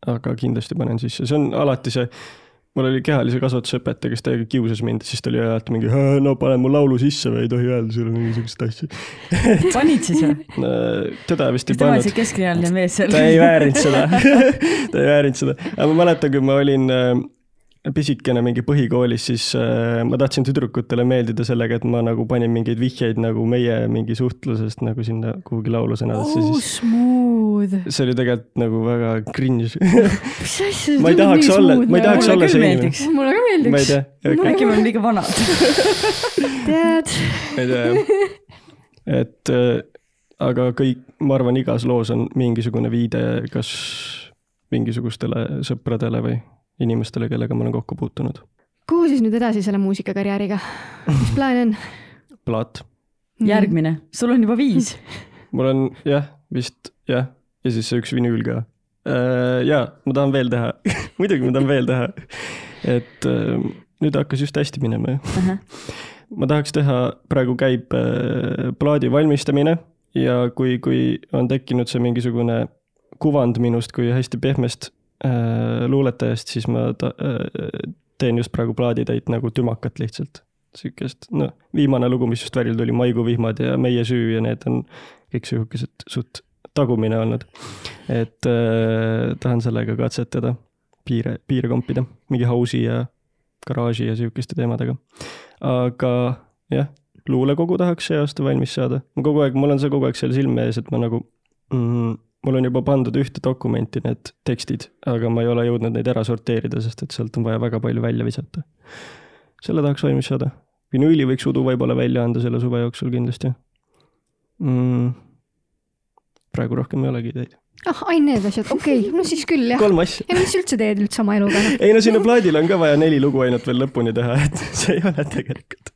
aga kindlasti panen sisse, see on alati see mul oli kehalise kasvatuse õpetaja, kes täiega kiusas mind, siis ta oli alati mingi, no pane mu laulu sisse või ei tohi öelda sulle mingisugust asja panid siis või? teda vist ei pannud. keskealine mees seal. ta ei väärinud seda ta ei väärinud seda, aga ma mäletan, kui ma olin äh, pisikene mingi põhikoolis, siis äh, ma tahtsin tüdrukutele meeldida sellega, et ma nagu panin mingeid vihjeid nagu meie mingi suhtlusest nagu sinna kuhugi laulusõnadesse oh,. siis smooth. see oli tegelikult nagu väga cringe mis asja, ma ei tahaks olla, ma ei tahaks olla see inimene. mulle ka meeldiks. ma ei tea. äkki me oleme liiga vanad tead. ma ei tea jah. et äh, aga kõik, ma arvan, igas loos on mingisugune viide kas mingisugustele sõpradele või inimestele, kellega ma olen kokku puutunud. kuhu siis nüüd edasi selle muusikakarjääriga, mis plaan on? plaat. järgmine, sul on juba viis mul on jah, vist jah, ja siis see üks vinüül ka. Äh, ja ma tahan veel teha muidugi ma tahan veel teha. et äh, nüüd hakkas just hästi minema ju uh. -huh. ma tahaks teha, praegu käib äh, plaadi valmistamine ja kui, kui on tekkinud see mingisugune kuvand minust kui hästi pehmest äh, luuletajast, siis ma ta, äh, teen just praegu plaaditäit nagu tümakat lihtsalt. sihukest, noh, viimane lugu, mis just välja tuli, Maikuuvihmad ja Meie süü ja need on kõik sihukesed suht tagumine olnud. et äh, tahan sellega katsetada, piire, piire kompida, mingi house'i ja garaaži ja sihukeste teemadega. aga jah, luulekogu tahaks see aasta valmis saada. ma kogu aeg, mul on see kogu aeg seal silme ees, et ma nagu mm, mul on juba pandud ühte dokumenti need tekstid, aga ma ei ole jõudnud neid ära sorteerida, sest et sealt on vaja väga palju välja visata. selle tahaks valmis saada. vinüüli võiks udu võib-olla välja anda selle suve jooksul kindlasti mm,. praegu rohkem ei olegi ideid. ah, ainult need asjad, okei okay., no siis küll jah. kolm asja. ja mis üldse teed üldse oma eluga? ei no sinna plaadile on ka vaja neli lugu ainult veel lõpuni teha, et see ei ole tegelikult,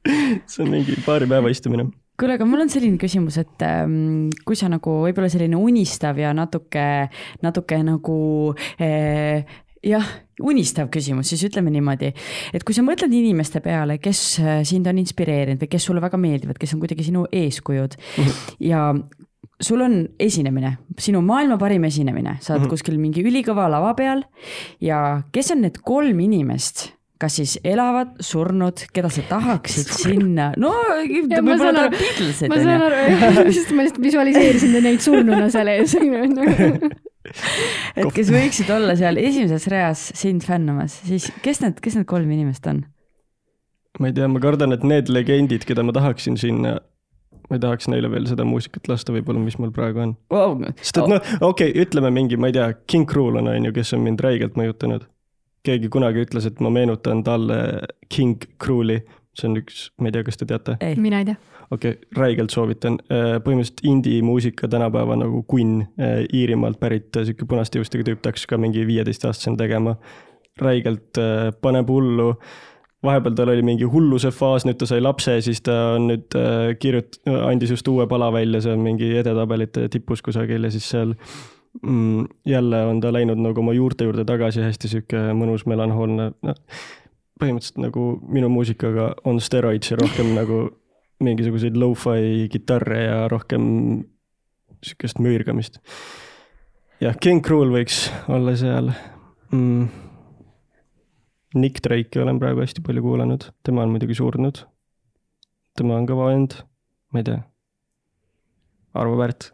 see on mingi paari päeva istumine kuule, aga mul on selline küsimus, et ähm, kui sa nagu võib-olla selline unistav ja natuke, natuke nagu äh, jah, unistav küsimus, siis ütleme niimoodi, et kui sa mõtled inimeste peale, kes äh, sind on inspireerinud või kes sulle väga meeldivad, kes on kuidagi sinu eeskujud ja sul on esinemine, sinu maailma parim esinemine, sa oled mm -hmm. kuskil mingi ülikõva lava peal ja kes on need kolm inimest kas siis elavad, surnud, keda sa tahaksid sinna, no võib-olla on Beatlesid. ma saan aru, sest ma lihtsalt visualiseerisin neid surnuna seal ees et kes võiksid olla seal esimeses reas sind fännamas, siis kes need, kes need kolm inimest on? ma ei tea, ma kardan, et need legendid, keda ma tahaksin sinna ma ei tahaks neile veel seda muusikat lasta võib-olla, mis mul praegu on. Wow.. sest et noh, okei okay,, ütleme mingi, ma ei tea, King Krul on, on ju, kes on mind räigelt mõjutanud keegi kunagi ütles, et ma meenutan talle King Kruli, see on üks, ma ei tea, kas te teate? mina ei tea. okei okay,, räigelt soovitan, äh, põhimõtteliselt indie-muusika tänapäeva nagu kunn, äh, Iirimaalt pärit äh, sihuke punaste juustega tüüp, ta hakkas ka mingi viieteistaastasena tegema. räigelt paneb hullu vahepeal tal oli mingi hulluse faas, nüüd ta sai lapse, siis ta on nüüd kirjut-, andis just uue pala välja, see on mingi edetabelite tipus kusagil ja siis seal mm, jälle on ta läinud nagu oma juurte juurde tagasi, hästi sihuke mõnus melanhoolne, noh. põhimõtteliselt nagu minu muusikaga on steroids ja rohkem nagu mingisuguseid lo-fi kitarre ja rohkem sihukest müürgamist. jah, King Krul võiks olla seal mm.. Nick Drake'i olen praegu hästi palju kuulanud, tema on muidugi surnud. tema on kõva vend, ma ei tea. arvu väärt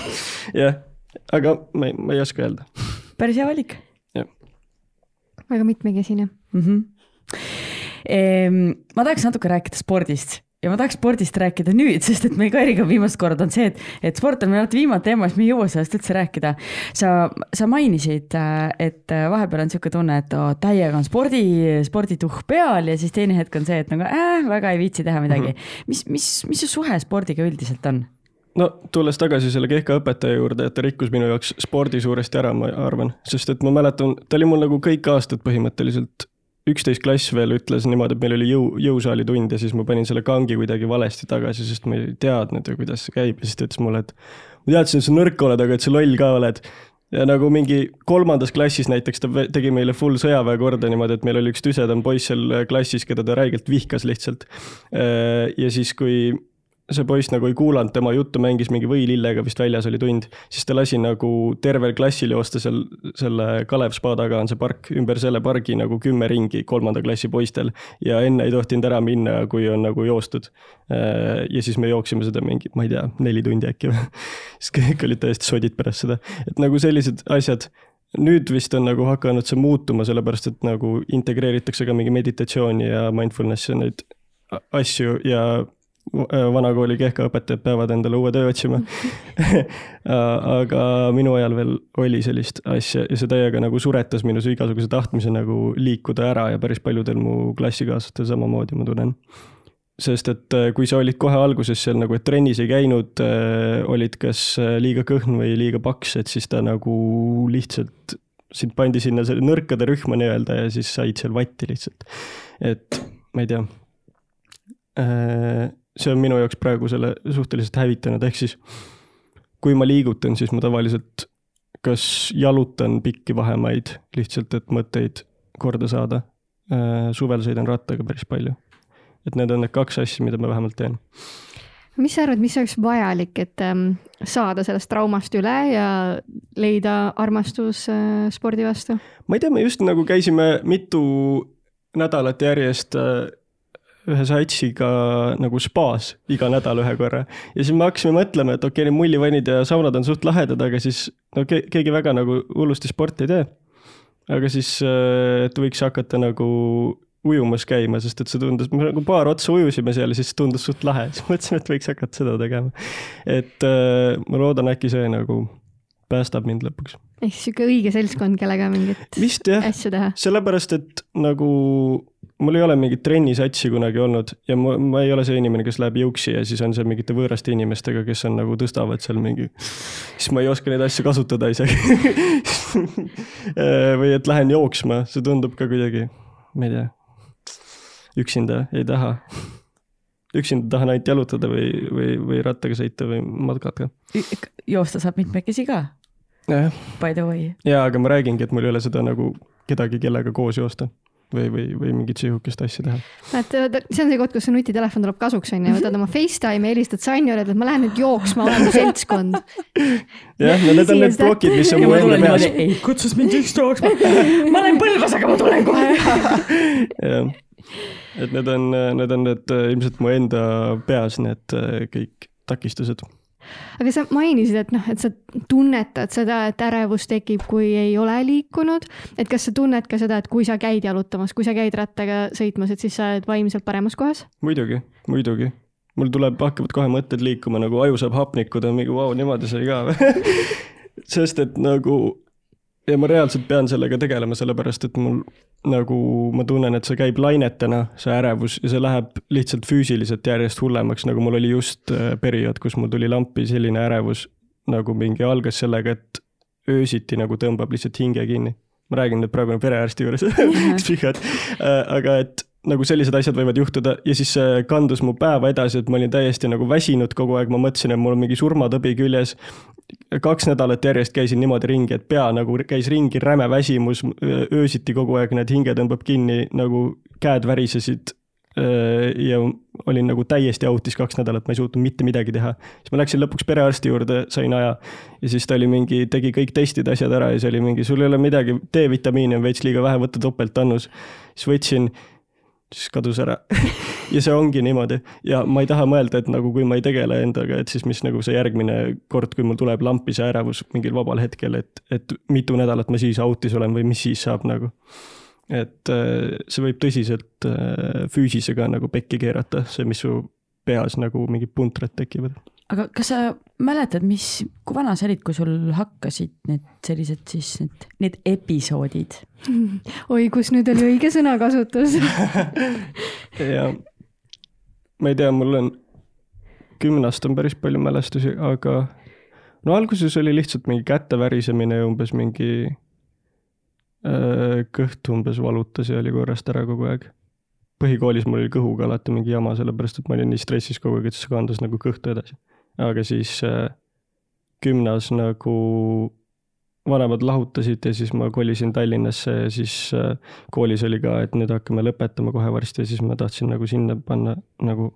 jah aga ma ei, ma ei oska öelda. päris hea valik. väga mitmekesine mm. -hmm. Ehm, ma tahaks natuke rääkida spordist ja ma tahaks spordist rääkida nüüd, sest et meil Kairiga viimast korda on see, et, et sport on meil alati viimane teema, siis me ei jõua sellest üldse rääkida. sa, sa mainisid, et vahepeal on niisugune tunne, et oh, täiega on spordi, spordituhh peal ja siis teine hetk on see, et nagu äh, väga ei viitsi teha midagi mm. -hmm. mis, mis, mis su suhe spordiga üldiselt on? No tulles tagasi selle kehka õpetaja juurde, et ta rikkus minu jaoks spordi suuresti ära, ma arvan, sest et ma mäletan, ta oli mul nagu kõik aastad põhimõtteliselt. üksteist klass veel ütles niimoodi, et meil oli jõu, jõusaali tund ja siis ma panin selle kangi kuidagi valesti tagasi, sest ma ei teadnud ju, kuidas see käib ja siis ta ütles mulle, et ma teadsin, et sa nõrk oled, aga et sa loll ka oled. ja nagu mingi kolmandas klassis näiteks ta tegi meile full sõjaväe korda niimoodi, et meil oli üks tüsedam poiss seal klassis, keda ta räigelt vihkas lihtsalt. ja siis, kui see poiss nagu ei kuulanud tema juttu, mängis mingi võilillega, vist väljas oli tund, siis ta lasi nagu tervel klassil joosta seal selle Kalev spa taga on see park, ümber selle pargi nagu kümme ringi kolmanda klassi poistel ja enne ei tohtinud ära minna, kui on nagu joostud. ja siis me jooksime seda mingi, ma ei tea, neli tundi äkki või. siis kõik olid täiesti sodid pärast seda, et nagu sellised asjad nüüd vist on nagu hakanud see muutuma, sellepärast et nagu integreeritakse ka mingi meditatsiooni ja mindfulness'i neid asju ja vanakooli kehkaõpetajad peavad endale uue töö otsima aga minu ajal veel oli sellist asja ja see täiega nagu suretas minus igasuguse tahtmise nagu liikuda ära ja päris paljudel mu klassikaaslastel samamoodi, ma tunnen. sest et äh, kui sa olid kohe alguses seal nagu, et trennis ei käinud, äh, olid kas äh, liiga kõhn või liiga paks, et siis ta nagu lihtsalt sind pandi sinna selle nõrkade rühma nii-öelda ja siis said seal vatti lihtsalt. et ma ei tea see on minu jaoks praegu selle suhteliselt hävitanud, ehk siis kui ma liigutan, siis ma tavaliselt kas jalutan pikki vahemaid lihtsalt, et mõtteid korda saada. suvel sõidan rattaga päris palju. et need on need kaks asja, mida ma vähemalt teen. mis sa arvad, mis oleks vajalik, et ähm, saada sellest traumast üle ja leida armastus äh, spordi vastu? ma ei tea, me just nagu käisime mitu nädalat järjest äh, ühe satsiga nagu spaas iga nädal ühe korra. ja siis me hakkasime mõtlema, et okei okay,, need mullivannid ja saunad on suht lahedad, aga siis no ke keegi väga nagu hullusti sporti ei tee. aga siis, äh, et võiks hakata nagu ujumas käima, sest et see tundus, me nagu paar otsa ujusime seal ja siis tundus suht lahe, siis mõtlesime, et võiks hakata seda tegema. et äh, ma loodan, äkki see nagu päästab mind lõpuks. ehk siis sihuke õige seltskond, kellega mingit Vist, jah. asja teha. sellepärast, et nagu mul ei ole mingit trennisatsi kunagi olnud ja ma, ma ei ole see inimene, kes läheb jõuksi ja siis on seal mingite võõraste inimestega, kes on nagu tõstavad seal mingi, siis ma ei oska neid asju kasutada isegi või et lähen jooksma, see tundub ka kuidagi, ma ei tea, üksinda ei taha. üksinda tahan ainult jalutada või, või, või rattaga sõita või matkata. joosta saab mitmekesi ka. By the way. jaa, aga ma räägingi, et mul ei ole seda nagu kedagi, kellega koos joosta või, või, või mingit sihukest asja teha. et see on see koht, kus see nutitelefon tuleb kasuks, on ju, võtad oma Facetime'i, helistad Sanju, ütled, et ma lähen nüüd jooksma, oleme seltskond. jah, no need on need plokid, mis on mul enda peas. ei, kutsus mind just jooksma. ma olen Põlvas, aga ma tulen kohe. jah, et need on, need on need ilmselt mu enda peas need kõik takistused aga sa mainisid, et noh, et sa tunnetad seda, et ärevus tekib, kui ei ole liikunud. et kas sa tunned ka seda, et kui sa käid jalutamas, kui sa käid rattaga sõitmas, et siis sa oled vaimselt paremas kohas? muidugi, muidugi. mul tuleb, hakkavad kohe mõtted liikuma, nagu aju saab hapnikuda, mingi vau, niimoodi sai ka sest et nagu ja ma reaalselt pean sellega tegelema, sellepärast et mul nagu ma tunnen, et see käib lainetena, see ärevus ja see läheb lihtsalt füüsiliselt järjest hullemaks, nagu mul oli just äh, periood, kus mul tuli lampi selline ärevus nagu mingi algas sellega, et öösiti nagu tõmbab lihtsalt hinge kinni. ma räägin nüüd praegu perearsti juures psühhiaat, äh, aga et nagu sellised asjad võivad juhtuda ja siis see kandus mu päeva edasi, et ma olin täiesti nagu väsinud kogu aeg, ma mõtlesin, et mul on mingi surmatõbi küljes. Kaks nädalat järjest käisin niimoodi ringi, et pea nagu käis ringi, räme väsimus, öösiti kogu aeg, need hinge tõmbab kinni, nagu käed värisesid. ja olin nagu täiesti autis kaks nädalat, ma ei suutnud mitte midagi teha. siis ma läksin lõpuks perearsti juurde, sain aja ja siis ta oli mingi, tegi kõik testid, asjad ära ja siis oli mingi, sul ei ole midagi, D-vitamiini on veits liiga vähe, võta topeltannus. siis võtsin siis kadus ära. Ja see ongi niimoodi. Ja ma ei taha mõelda, et nagu kui ma ei tegele endaga, et siis mis nagu see järgmine kord, kui mul tuleb lampi see ärevus mingil vabal hetkel, et, et mitu nädalat ma siis out'is olen või mis siis saab nagu. et äh, see võib tõsiselt äh, füüsisega nagu pekki keerata, see, mis su peas nagu mingid puntrad tekivad aga kas sa mäletad, mis, kui vana sa olid, kui sul hakkasid need sellised siis need, need episoodid? oi, kus nüüd oli õige sõnakasutus ja ma ei tea, mul on, kümnest on päris palju mälestusi, aga no alguses oli lihtsalt mingi käte värisemine ja umbes mingi äh, kõht umbes valutas ja oli korrast ära kogu aeg. põhikoolis mul oli kõhuga alati mingi jama, sellepärast et ma olin nii stressis kogu aeg, et see kandus nagu kõhtu edasi aga siis äh, gümnas nagu vanemad lahutasid ja siis ma kolisin Tallinnasse ja siis äh, koolis oli ka, et nüüd hakkame lõpetama kohe varsti ja siis ma tahtsin nagu sinna panna nagu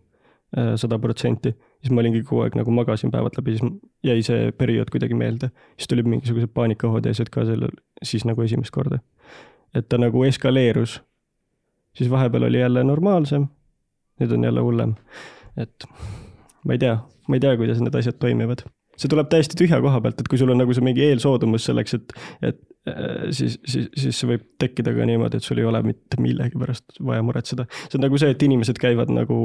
äh, sada protsenti. siis ma olingi kogu aeg nagu magasin päevad läbi, siis jäi see periood kuidagi meelde. siis tulid mingisugused paanikahoodesed ka sellel, siis nagu esimest korda. et ta nagu eskaleerus. siis vahepeal oli jälle normaalsem, nüüd on jälle hullem. et ma ei tea, ma ei tea, kuidas need asjad toimivad see tuleb täiesti tühja koha pealt, et kui sul on nagu see mingi eelsoodumus selleks, et, et äh, siis, siis, siis see võib tekkida ka niimoodi, et sul ei ole mitte millegi pärast vaja muretseda. see on nagu see, et inimesed käivad nagu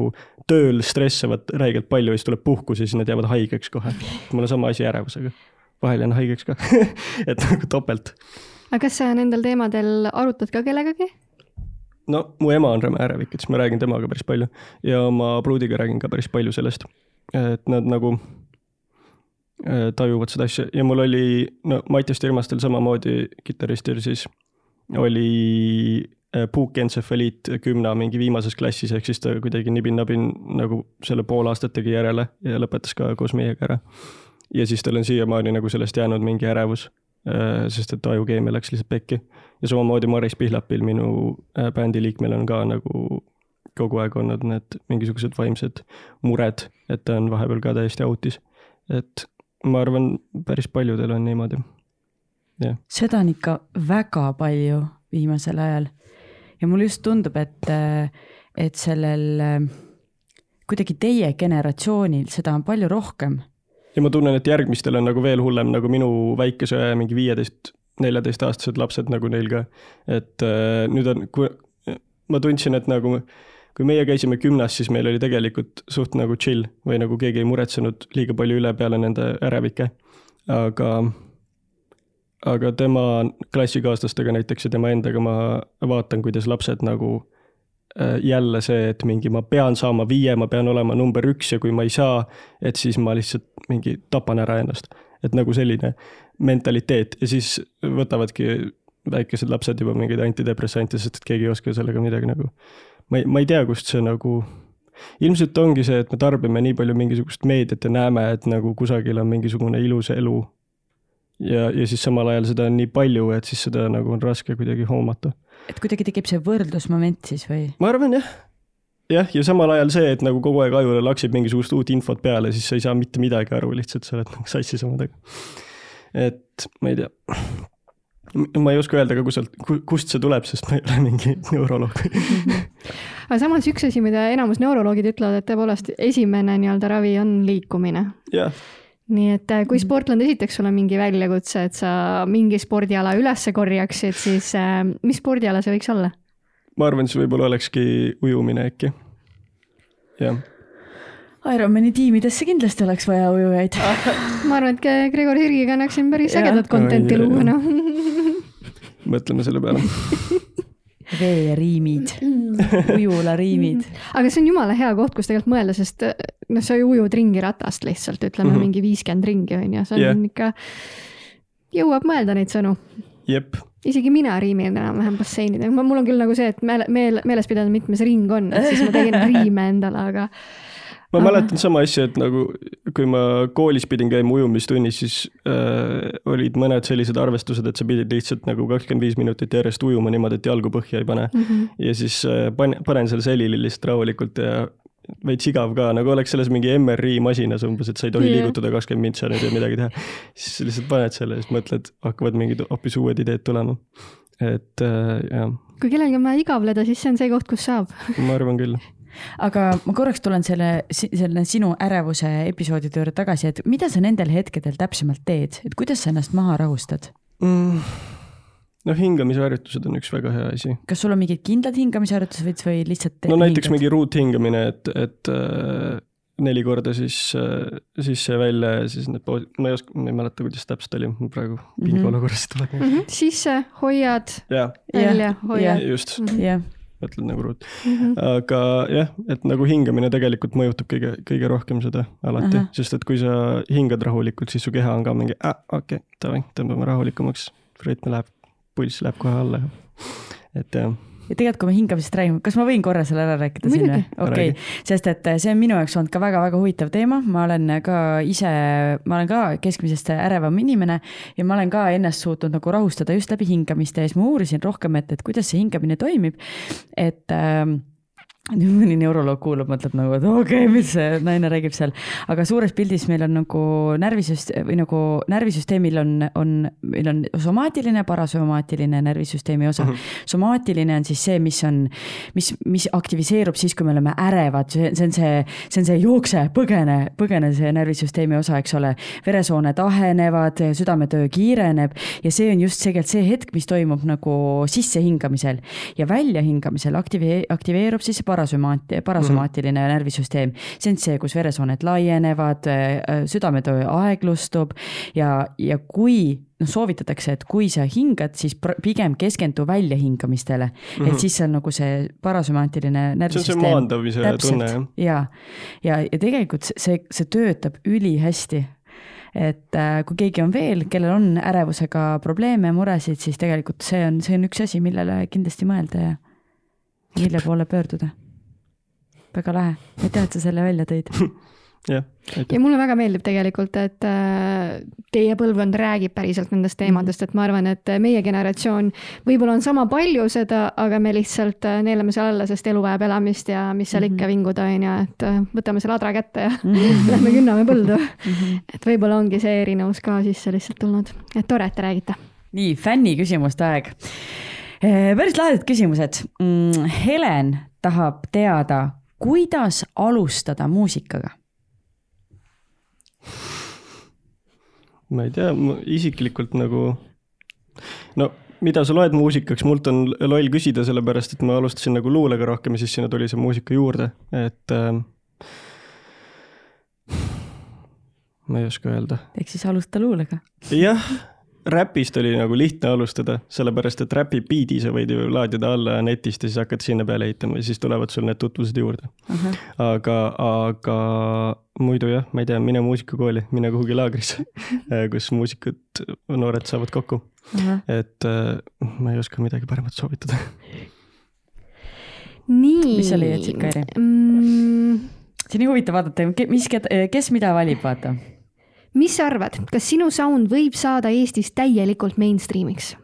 tööl, stressavad räigelt palju ja siis tuleb puhkus ja siis nad jäävad haigeks kohe. mul on sama asi ärevusega. vahel jään haigeks ka et nagu topelt. aga kas sa nendel teemadel arutad ka kellegagi? no mu ema on räme ärevik, et siis ma räägin temaga päris palju ja oma pruudiga räägin ka päris palju sellest. Et nad nagu Äh, tajuvad seda asja ja mul oli, no Mattias Tirmastel samamoodi kitarristil siis oli äh, puukentsefaliit kümna mingi viimases klassis, ehk siis ta kuidagi nibin-nabin nagu selle pool aastat tegi järele ja lõpetas ka koos meiega ära. ja siis tal on siiamaani nagu sellest jäänud mingi ärevus, äh, sest et ajukeemia läks lihtsalt pekki. ja samamoodi Maris Pihlapil, minu bändi liikmel on ka nagu kogu aeg olnud need mingisugused vaimsed mured, et ta on vahepeal ka täiesti autis. et ma arvan, päris paljudel on niimoodi. seda on ikka väga palju viimasel ajal. ja mulle just tundub, et, et sellel kuidagi teie generatsioonil seda on palju rohkem. ja ma tunnen, et järgmistel on nagu veel hullem, nagu minu väikese mingi viieteist, neljateistaastased lapsed nagu neil ka. et äh, nüüd on, ma tundsin, et nagu kui meie käisime gümnas, siis meil oli tegelikult suht nagu chill või nagu keegi ei muretsenud liiga palju üle peale nende ärevike. aga, aga tema klassikaaslastega näiteks ja tema endaga ma vaatan, kuidas lapsed nagu äh, jälle see, et mingi ma pean saama viie, ma pean olema number üks ja kui ma ei saa, et siis ma lihtsalt mingi tapan ära ennast. et nagu selline mentaliteet ja siis võtavadki väikesed lapsed juba mingeid antidepressante, sest et keegi ei oska sellega midagi nagu ma ei, ma ei tea, kust see nagu, ilmselt ongi see, et me tarbime nii palju mingisugust meediat ja näeme, et nagu kusagil on mingisugune ilus elu. ja, ja siis samal ajal seda on nii palju, et siis seda nagu on raske kuidagi hoomata. et kuidagi tekib see võrdlusmoment siis või? ma arvan jah jah, ja samal ajal see, et nagu kogu aeg ajule laksib mingisugust uut infot peale, siis sa ei saa mitte midagi aru, lihtsalt sa oled nagu sassis omadega. et ma ei tea ma ei oska öelda ka, kuselt, kust see tuleb, sest ma ei ole mingi neuroloog aga samas üks asi, mida enamus neuroloogid ütlevad, et tõepoolest esimene nii-öelda ravi on liikumine. jah nii et äh, kui Sportland esitaks sulle mingi väljakutse, et sa mingi spordiala üles korjaksid, siis äh, mis spordiala see võiks olla? ma arvan, see võib-olla olekski ujumine äkki. jah Ironmani tiimidesse kindlasti oleks vaja ujujaid ma arvan, et Gregor Sirgiga annaksin päris ägedat content'i luua, noh. Mõtleme selle peale veeriimid, ujulariimid. aga see on jumala hea koht, kus tegelikult mõelda, sest noh, sa ju ujud ringi ratast lihtsalt, ütleme mm -hmm. mingi viiskümmend ringi on ju, see on yeah. ikka, jõuab mõelda neid sõnu. jep isegi mina riimin enam-vähem basseinidel, mul on küll nagu see, et meele, meel, meeles pidada, mitmes ring on, et siis ma tegin riime endale, aga ma mäletan sama asja, et nagu kui ma koolis pidin käima ujumistunnis, siis äh, olid mõned sellised arvestused, et sa pidid lihtsalt nagu kakskümmend viis minutit järjest ujuma niimoodi, et jalgu põhja ei pane mm. -hmm. ja siis äh, pan-, panen selle selili lihtsalt rahulikult ja veits igav ka, nagu oleks selles mingi MRI masinas umbes, et sa ei tohi yeah. liigutada kakskümmend mintsa nüüd ja midagi teha. siis lihtsalt paned selle ja siis mõtled, hakkavad mingid hoopis uued ideed tulema. et äh, jah. kui kellelgi on vaja igavleda, siis see on see koht, kus saab ma arvan küll aga ma korraks tulen selle, selle sinu ärevuse episoodide juurde tagasi, et mida sa nendel hetkedel täpsemalt teed, et kuidas sa ennast maha rahustad mm.? noh, hingamisharjutused on üks väga hea asi. kas sul on mingid kindlad hingamisharjutused või lihtsalt? no näiteks hingad? mingi ruuthingamine, et, et äh, neli korda siis äh, sisse ja välja ja siis need pood-, ma ei oska, ma ei mäleta, kuidas täpselt oli, ma praegu mhm. pingeolukorras tuleb mm. -hmm. sisse, hoiad, välja, hoiad. just mm. -hmm. Yeah mõtled nagu ruut mm. -hmm. aga jah, et nagu hingamine tegelikult mõjutab kõige, kõige rohkem seda alati uh, -huh. sest et kui sa hingad rahulikult, siis su keha on ka mingi äh,, okei okay,, davai, tõmbame rahulikumaks, rütm läheb, pulss läheb kohe alla. et jah ja tegelikult, kui me hingamisest räägime, kas ma võin korra selle ära rääkida siin või okei Räägi., sest et see on minu jaoks olnud ka väga-väga huvitav teema, ma olen ka ise, ma olen ka keskmisest ärevam inimene ja ma olen ka ennast suutnud nagu rahustada just läbi hingamiste ja siis ma uurisin rohkem, et, et kuidas see hingamine toimib. et ähm, nüüd mõni neuroloog kuulab, mõtleb nagu, et okei okay,, mis see naine räägib seal, aga suures pildis meil on nagu närvisüst- või nagu närvisüsteemil on, on, meil on somaatiline, parasümaatiline närvisüsteemi osa mm. -hmm. somaatiline on siis see, mis on, mis, mis aktiviseerub siis, kui me oleme ärevad, see, see on see, see on see jookse, põgene, põgene see närvisüsteemi osa, eks ole. veresooned ahenevad, südametöö kiireneb ja see on just tegelikult see hetk, mis toimub nagu sissehingamisel ja väljahingamisel aktive-, aktiveerub siis see parasümaat-, parasümaatiline mm -hmm. närvisüsteem. see on see, kus veresooned laienevad, südametöö aeglustub ja, ja kui noh, soovitatakse, et kui sa hingad, siis pigem keskendu väljahingamistele mm. -hmm. et siis on nagu see parasümaatiline see on see närvisüsteem. maandamise tunne, jah? ja, ja, ja tegelikult see- see, see töötab ülihästi. et äh, kui keegi on veel, kellel on ärevusega probleeme, muresid, siis tegelikult see on, see on üks asi, millele kindlasti mõelda ja mille poole pöörduda. Väga lahe, aitäh, et sa selle välja tõid. jah, ja aitäh. mulle väga meeldib tegelikult, et äh, teie põlvkond räägib päriselt nendest teemadest, et ma arvan, et meie generatsioon võib-olla on sama palju seda, aga me lihtsalt äh, neelame seal alla, sest elu vajab elamist ja mis seal ikka vinguda, on ju, et äh, võtame selle adra kätte ja lähme künname põldu. et võib-olla ongi see erinevus ka sisse lihtsalt tulnud, et tore, et te räägite. nii, fänni küsimuste aeg. päris lahedad küsimused. Helen tahab teada, kuidas alustada muusikaga? ma ei tea, isiklikult nagu, no mida sa loed muusikaks, mult on loll küsida, sellepärast et ma alustasin nagu luulega rohkem ja siis sinna tuli see muusika juurde, et äh, ma ei oska öelda. ehk siis alusta luulega. jah, räpist oli nagu lihtne alustada, sellepärast et räpi biidi sa võid ju laadida alla netist ja siis hakkad sinna peale ehitama ja siis tulevad sul need tutvused juurde. aga, aga muidu jah, ma ei tea, mine muusikakooli, mine kuhugi laagrisse, kus muusikud, noored saavad kokku. et äh, ma ei oska midagi paremat soovitada. nii. Mis sa leiad siit, Kairi? mm,? see on nii huvitav vaadata, mis, kes mida valib, vaata. Mis sa arvad, kas sinu sound võib saada Eestis täielikult mainstream'iks?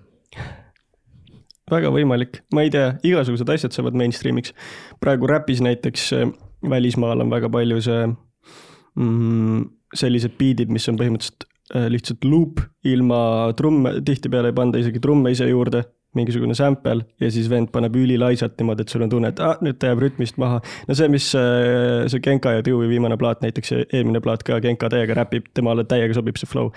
väga võimalik, ma ei tea, igasugused asjad saavad mainstream'iks. praegu räpis näiteks äh, välismaal on väga palju see mm,, sellised biidid, mis on põhimõtteliselt äh, lihtsalt loop ilma trumme, tihtipeale ei panda isegi trumme ise juurde, mingisugune sample ja siis vend paneb ülilaisalt niimoodi, et sul on tunne, et ah, nüüd ta jääb rütmist maha. no see, mis äh, see Genka ja Dewey viimane plaat näiteks, eelmine plaat ka Genka täiega räpib, temale täiega sobib see flow.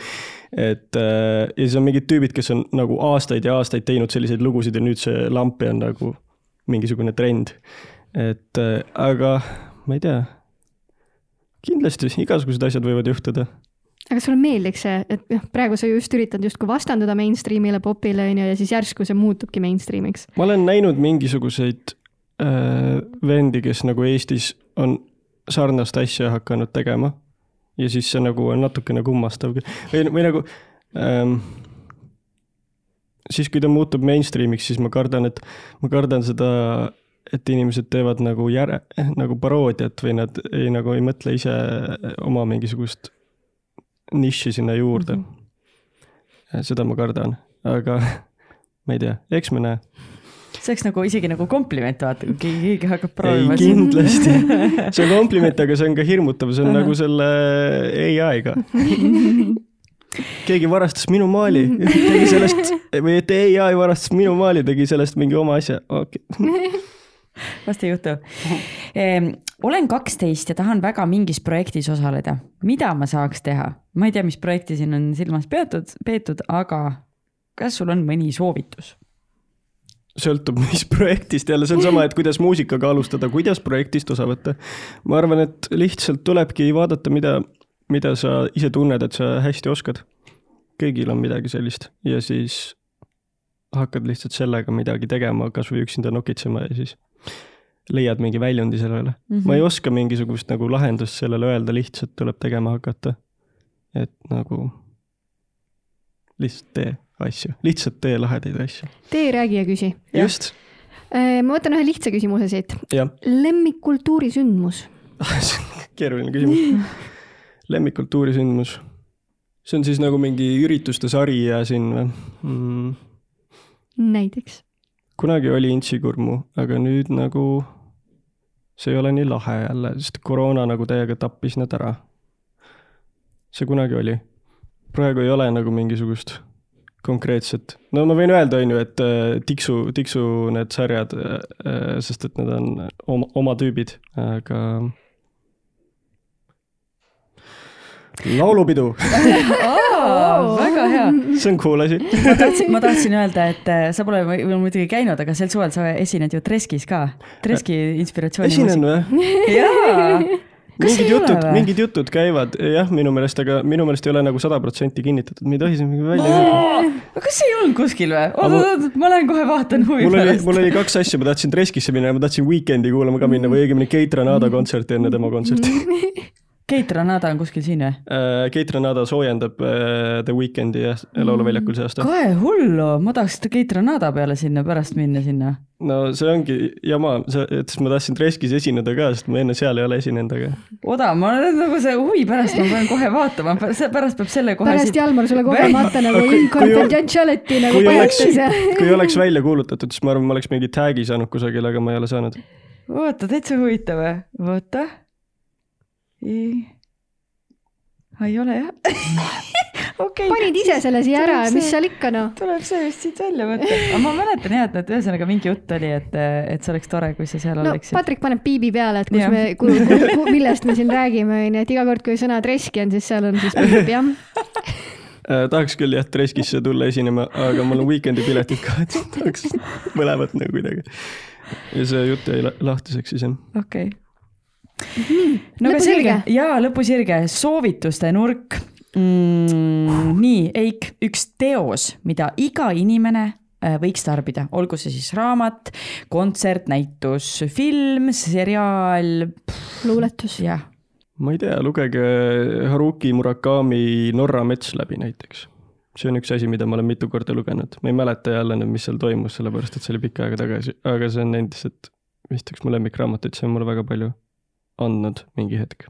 et äh, ja siis on mingid tüübid, kes on nagu aastaid ja aastaid teinud selliseid lugusid ja nüüd see lampi on nagu mingisugune trend. et äh, aga ma ei tea. kindlasti igasugused asjad võivad juhtuda. Aga sulle meeldiks see, et noh, praegu sa just üritad justkui vastanduda mainstream'ile, popile on ju, ja siis järsku see muutubki mainstream'iks. ma olen näinud mingisuguseid äh, vendi, kes nagu Eestis on sarnast asja hakanud tegema ja siis see nagu on natukene kummastav või, või nagu ähm, siis, kui ta muutub mainstream'iks, siis ma kardan, et ma kardan seda, et inimesed teevad nagu järe, nagu paroodiat või nad ei nagu ei mõtle ise oma mingisugust nišši sinna juurde mm. -hmm. seda ma kardan, aga ma ei tea, eks me näe see oleks nagu isegi nagu kompliment, vaata, kui keegi, keegi hakkab ei, proovima. kindlasti. see on kompliment, aga see on ka hirmutav, see on nagu selle ai-ga. keegi varastas minu maali, tegi sellest või et ai varastas minu maali, tegi sellest mingi oma asja, okei okay. vast ei juhtu. Olen kaksteist ja tahan väga mingis projektis osaleda. mida ma saaks teha? ma ei tea, mis projekti siin on silmas peetud, peetud, aga kas sul on mõni soovitus? sõltub, mis projektist jälle, see on sama, et kuidas muusikaga alustada, kuidas projektist osa võtta. ma arvan, et lihtsalt tulebki vaadata, mida, mida sa ise tunned, et sa hästi oskad. kõigil on midagi sellist ja siis hakkad lihtsalt sellega midagi tegema, kasvõi üksinda nokitsema ja siis leiad mingi väljundi sellele mm. -hmm. ma ei oska mingisugust nagu lahendust sellele öelda, lihtsalt tuleb tegema hakata. et nagu lihtsalt tee asju, lihtsalt tee lahedaid asju. tee, räägi ja küsi. just, Äh, ma võtan ühe lihtsa küsimuse siit. lemmikkultuurisündmus. keeruline küsimus. lemmikkultuurisündmus. see on siis nagu mingi ürituste sari ja siin või mm.? näiteks. kunagi oli intsikurmu, aga nüüd nagu see ei ole nii lahe jälle, sest koroona nagu täiega tappis need ära. see kunagi oli. praegu ei ole nagu mingisugust konkreetset, no ma võin öelda, on ju, et äh, tiksu, tiksu need sarjad, sest et need on oma, oma tüübid, aga laulupidu, väga hea. see on cool asi. ma tahtsin, ma tahtsin öelda, et äh, sa pole veel muidugi käinud, aga sel suvel sa esined ju Treskis ka. Treski inspiratsiooni. esinen või? jaa. mingid jutud, mingid jutud käivad jah, minu meelest, aga minu meelest ei ole nagu sada protsenti kinnitatud, me ei tohi siin mingi välja öelda. aga kas see ei olnud kuskil või? Aga oot, mul- oot, oot, ma lähen kohe vaatan huvi mul oli, pärast. mul oli kaks asja, ma tahtsin Dreskisse minna ja ma tahtsin Weekend'i kuulama ka minna või õigemini Keit Ranada kontserti enne tema kontserti. Keit Ranada on kuskil siin või? Keit Ranada soojendab äh, The Weekend'i jah, Lauluväljakul see aasta. kae hullu, ma tahaks Keit Ranada peale sinna pärast minna sinna. no see ongi jama, see, et siis ma tahtsin Dreskis esineda ka, sest ma enne seal ei ole esinenud, aga odav, ma olen nagu see huvi pärast, ma pean kohe vaatama, pärast peab selle kohe pärast Jalmar sulle kogemata nagu kui- in kui- confidentiality nagu kui oleks pajatas ja. kui oleks välja kuulutatud, siis ma arvan, ma oleks mingi tag'i saanud kusagil, aga ma ei ole saanud. oota, täitsa huvitav, oota. Ei ole jah? okei. panid ise selle siia ära ja mis seal ikka noh. tuleb see vist siit välja võtta, aga ma mäletan jah, et, et ühesõnaga mingi jutt oli, et, et see oleks tore, kui sa seal no oleksid. Patrik paneb piibi peale, et kus Jah. me, millest me siin räägime, onju, et iga kord, kui sõna treski on, siis seal on siis piip jah. Äh, tahaks küll jah Dreskisse tulla esinema, aga mul on Weekend'i piletid ka, et tahaks mõlemat nagu kuidagi. ja see jutt jäi la- lahtiseks siis jah. okei. No aga lõpusirge. selge ja lõpusirge, soovituste nurk mm,. nii, Eik, üks teos, mida iga inimene äh, võiks tarbida, olgu see siis raamat, kontsert, näitus, film, seriaal, luuletus. jah. ma ei tea, lugege Haruki Murakami Norra mets läbi näiteks. see on üks asi, mida ma olen mitu korda lugenud, ma ei mäleta jälle nüüd, mis seal toimus, sellepärast et see oli pikka aega tagasi, aga see on endiselt vist üks mu lemmikraamatuid, see on mulle väga palju andnud mingi hetk.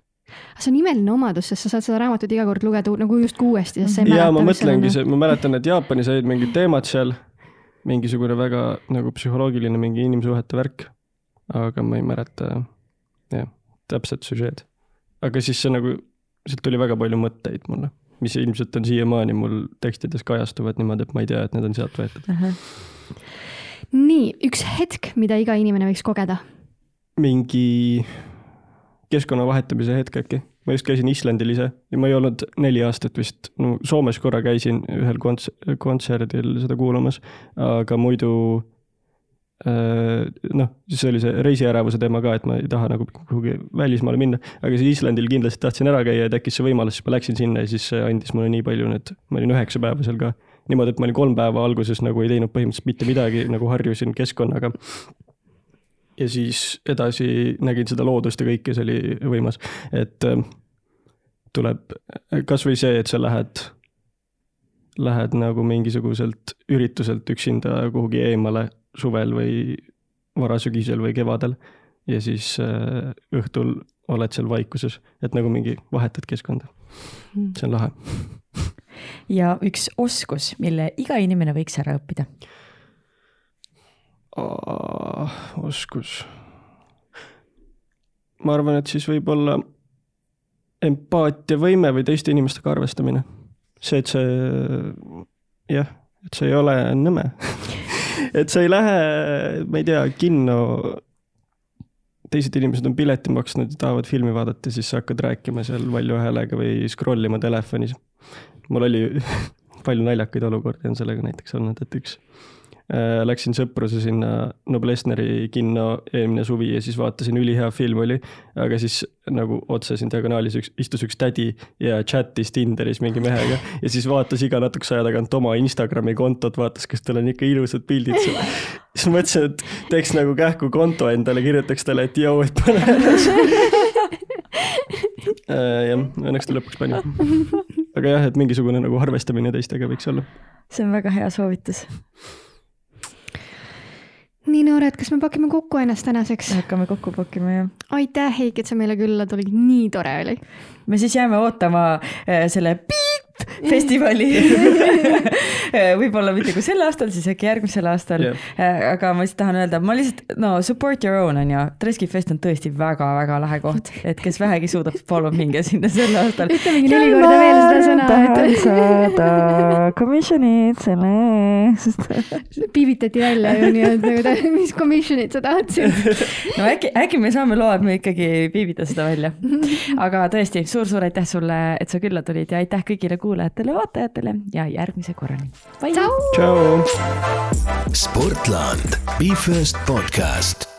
see on imeline omadus, sest sa saad seda raamatut iga kord lugeda nagu justkui uuesti, sest sa ei ja mäleta. ma mõtlengi, ma mäletan, et Jaapanis olid mingid teemad seal, mingisugune väga nagu psühholoogiline mingi inimsuhete värk, aga ma ei mäleta jah, täpset süžeed. aga siis see nagu, sealt tuli väga palju mõtteid mulle, mis ilmselt on siiamaani mul tekstides kajastuvad niimoodi, et ma ei tea, et need on sealt võetud. nii, üks hetk, mida iga inimene võiks kogeda. mingi keskkonna vahetamise hetk äkki, ma just käisin Islandil ise ja ma ei olnud neli aastat vist, no Soomes korra käisin ühel konts-, kontserdil seda kuulamas, aga muidu äh, noh, siis oli see reisiärevuse teema ka, et ma ei taha nagu kuhugi välismaale minna, aga siis Islandil kindlasti tahtsin ära käia ja tekkis see võimalus, siis ma läksin sinna ja siis see andis mulle nii palju nüüd, ma olin üheksa päeva seal ka. niimoodi, et ma olin kolm päeva alguses nagu ei teinud põhimõtteliselt mitte midagi, nagu harjusin keskkonnaga ja siis edasi nägin seda loodust ja kõike, see oli võimas, et äh, tuleb kasvõi see, et sa lähed, lähed nagu mingisuguselt ürituselt üksinda kuhugi eemale suvel või varasügisel või kevadel ja siis äh, õhtul oled seal vaikuses, et nagu mingi vahetad keskkonda. see on lahe. ja üks oskus, mille iga inimene võiks ära õppida. oskus. ma arvan, et siis võib-olla empaatiavõime või teiste inimestega arvestamine. see, et see, jah, et see ei ole nõme. et sa ei lähe, ma ei tea, kinno, teised inimesed on pileti maksnud ja tahavad filmi vaadata, siis sa hakkad rääkima seal valju häälega või scroll ima telefonis. mul oli palju naljakaid olukordi on sellega näiteks olnud, et üks läksin sõpruse sinna Noblessneri kinno eelmine suvi ja siis vaatasin, ülihea film oli, aga siis nagu otse siin diagonaalis üks, istus üks tädi ja chat'is Tinderis mingi mehega ja siis vaatas iga natukese aja tagant oma Instagrami kontot, vaatas, kas tal on ikka ilusad pildid seal. siis mõtlesin, et teeks nagu kähku konto endale, kirjutaks talle, et jõu, et pane üles. jah, õnneks ta lõpuks pani. aga jah, et mingisugune nagu arvestamine teistega võiks olla. see on väga hea soovitus. Nii noored, kas me pakime kokku ennast tänaseks? hakkame kokku pakkima ja aitäh, Heiki, et sa meile külla tulid, nii tore oli. me siis jääme ootama äh, selle piip festivali. võib-olla mitte kui sel aastal, siis äkki järgmisel aastal yeah.. aga ma lihtsalt tahan öelda, ma lihtsalt, no support your own on ju, Treski fest on tõesti väga-väga lahe koht, et kes vähegi suudab, palun minge sinna sel aastal. ütle mingi neli korda veel seda sõna, et saada commission'id selle eest. piivitati välja ju nii-öelda mis commission'it sa tahtsid. no äkki, äkki me saame loa, et me ikkagi ei piivita seda välja. aga tõesti suur-suur aitäh sulle, et sa külla tulid ja aitäh kõigile kuulajatele-vaatajatele ja järgmise korrani. tšau. Sportland, Be First podcast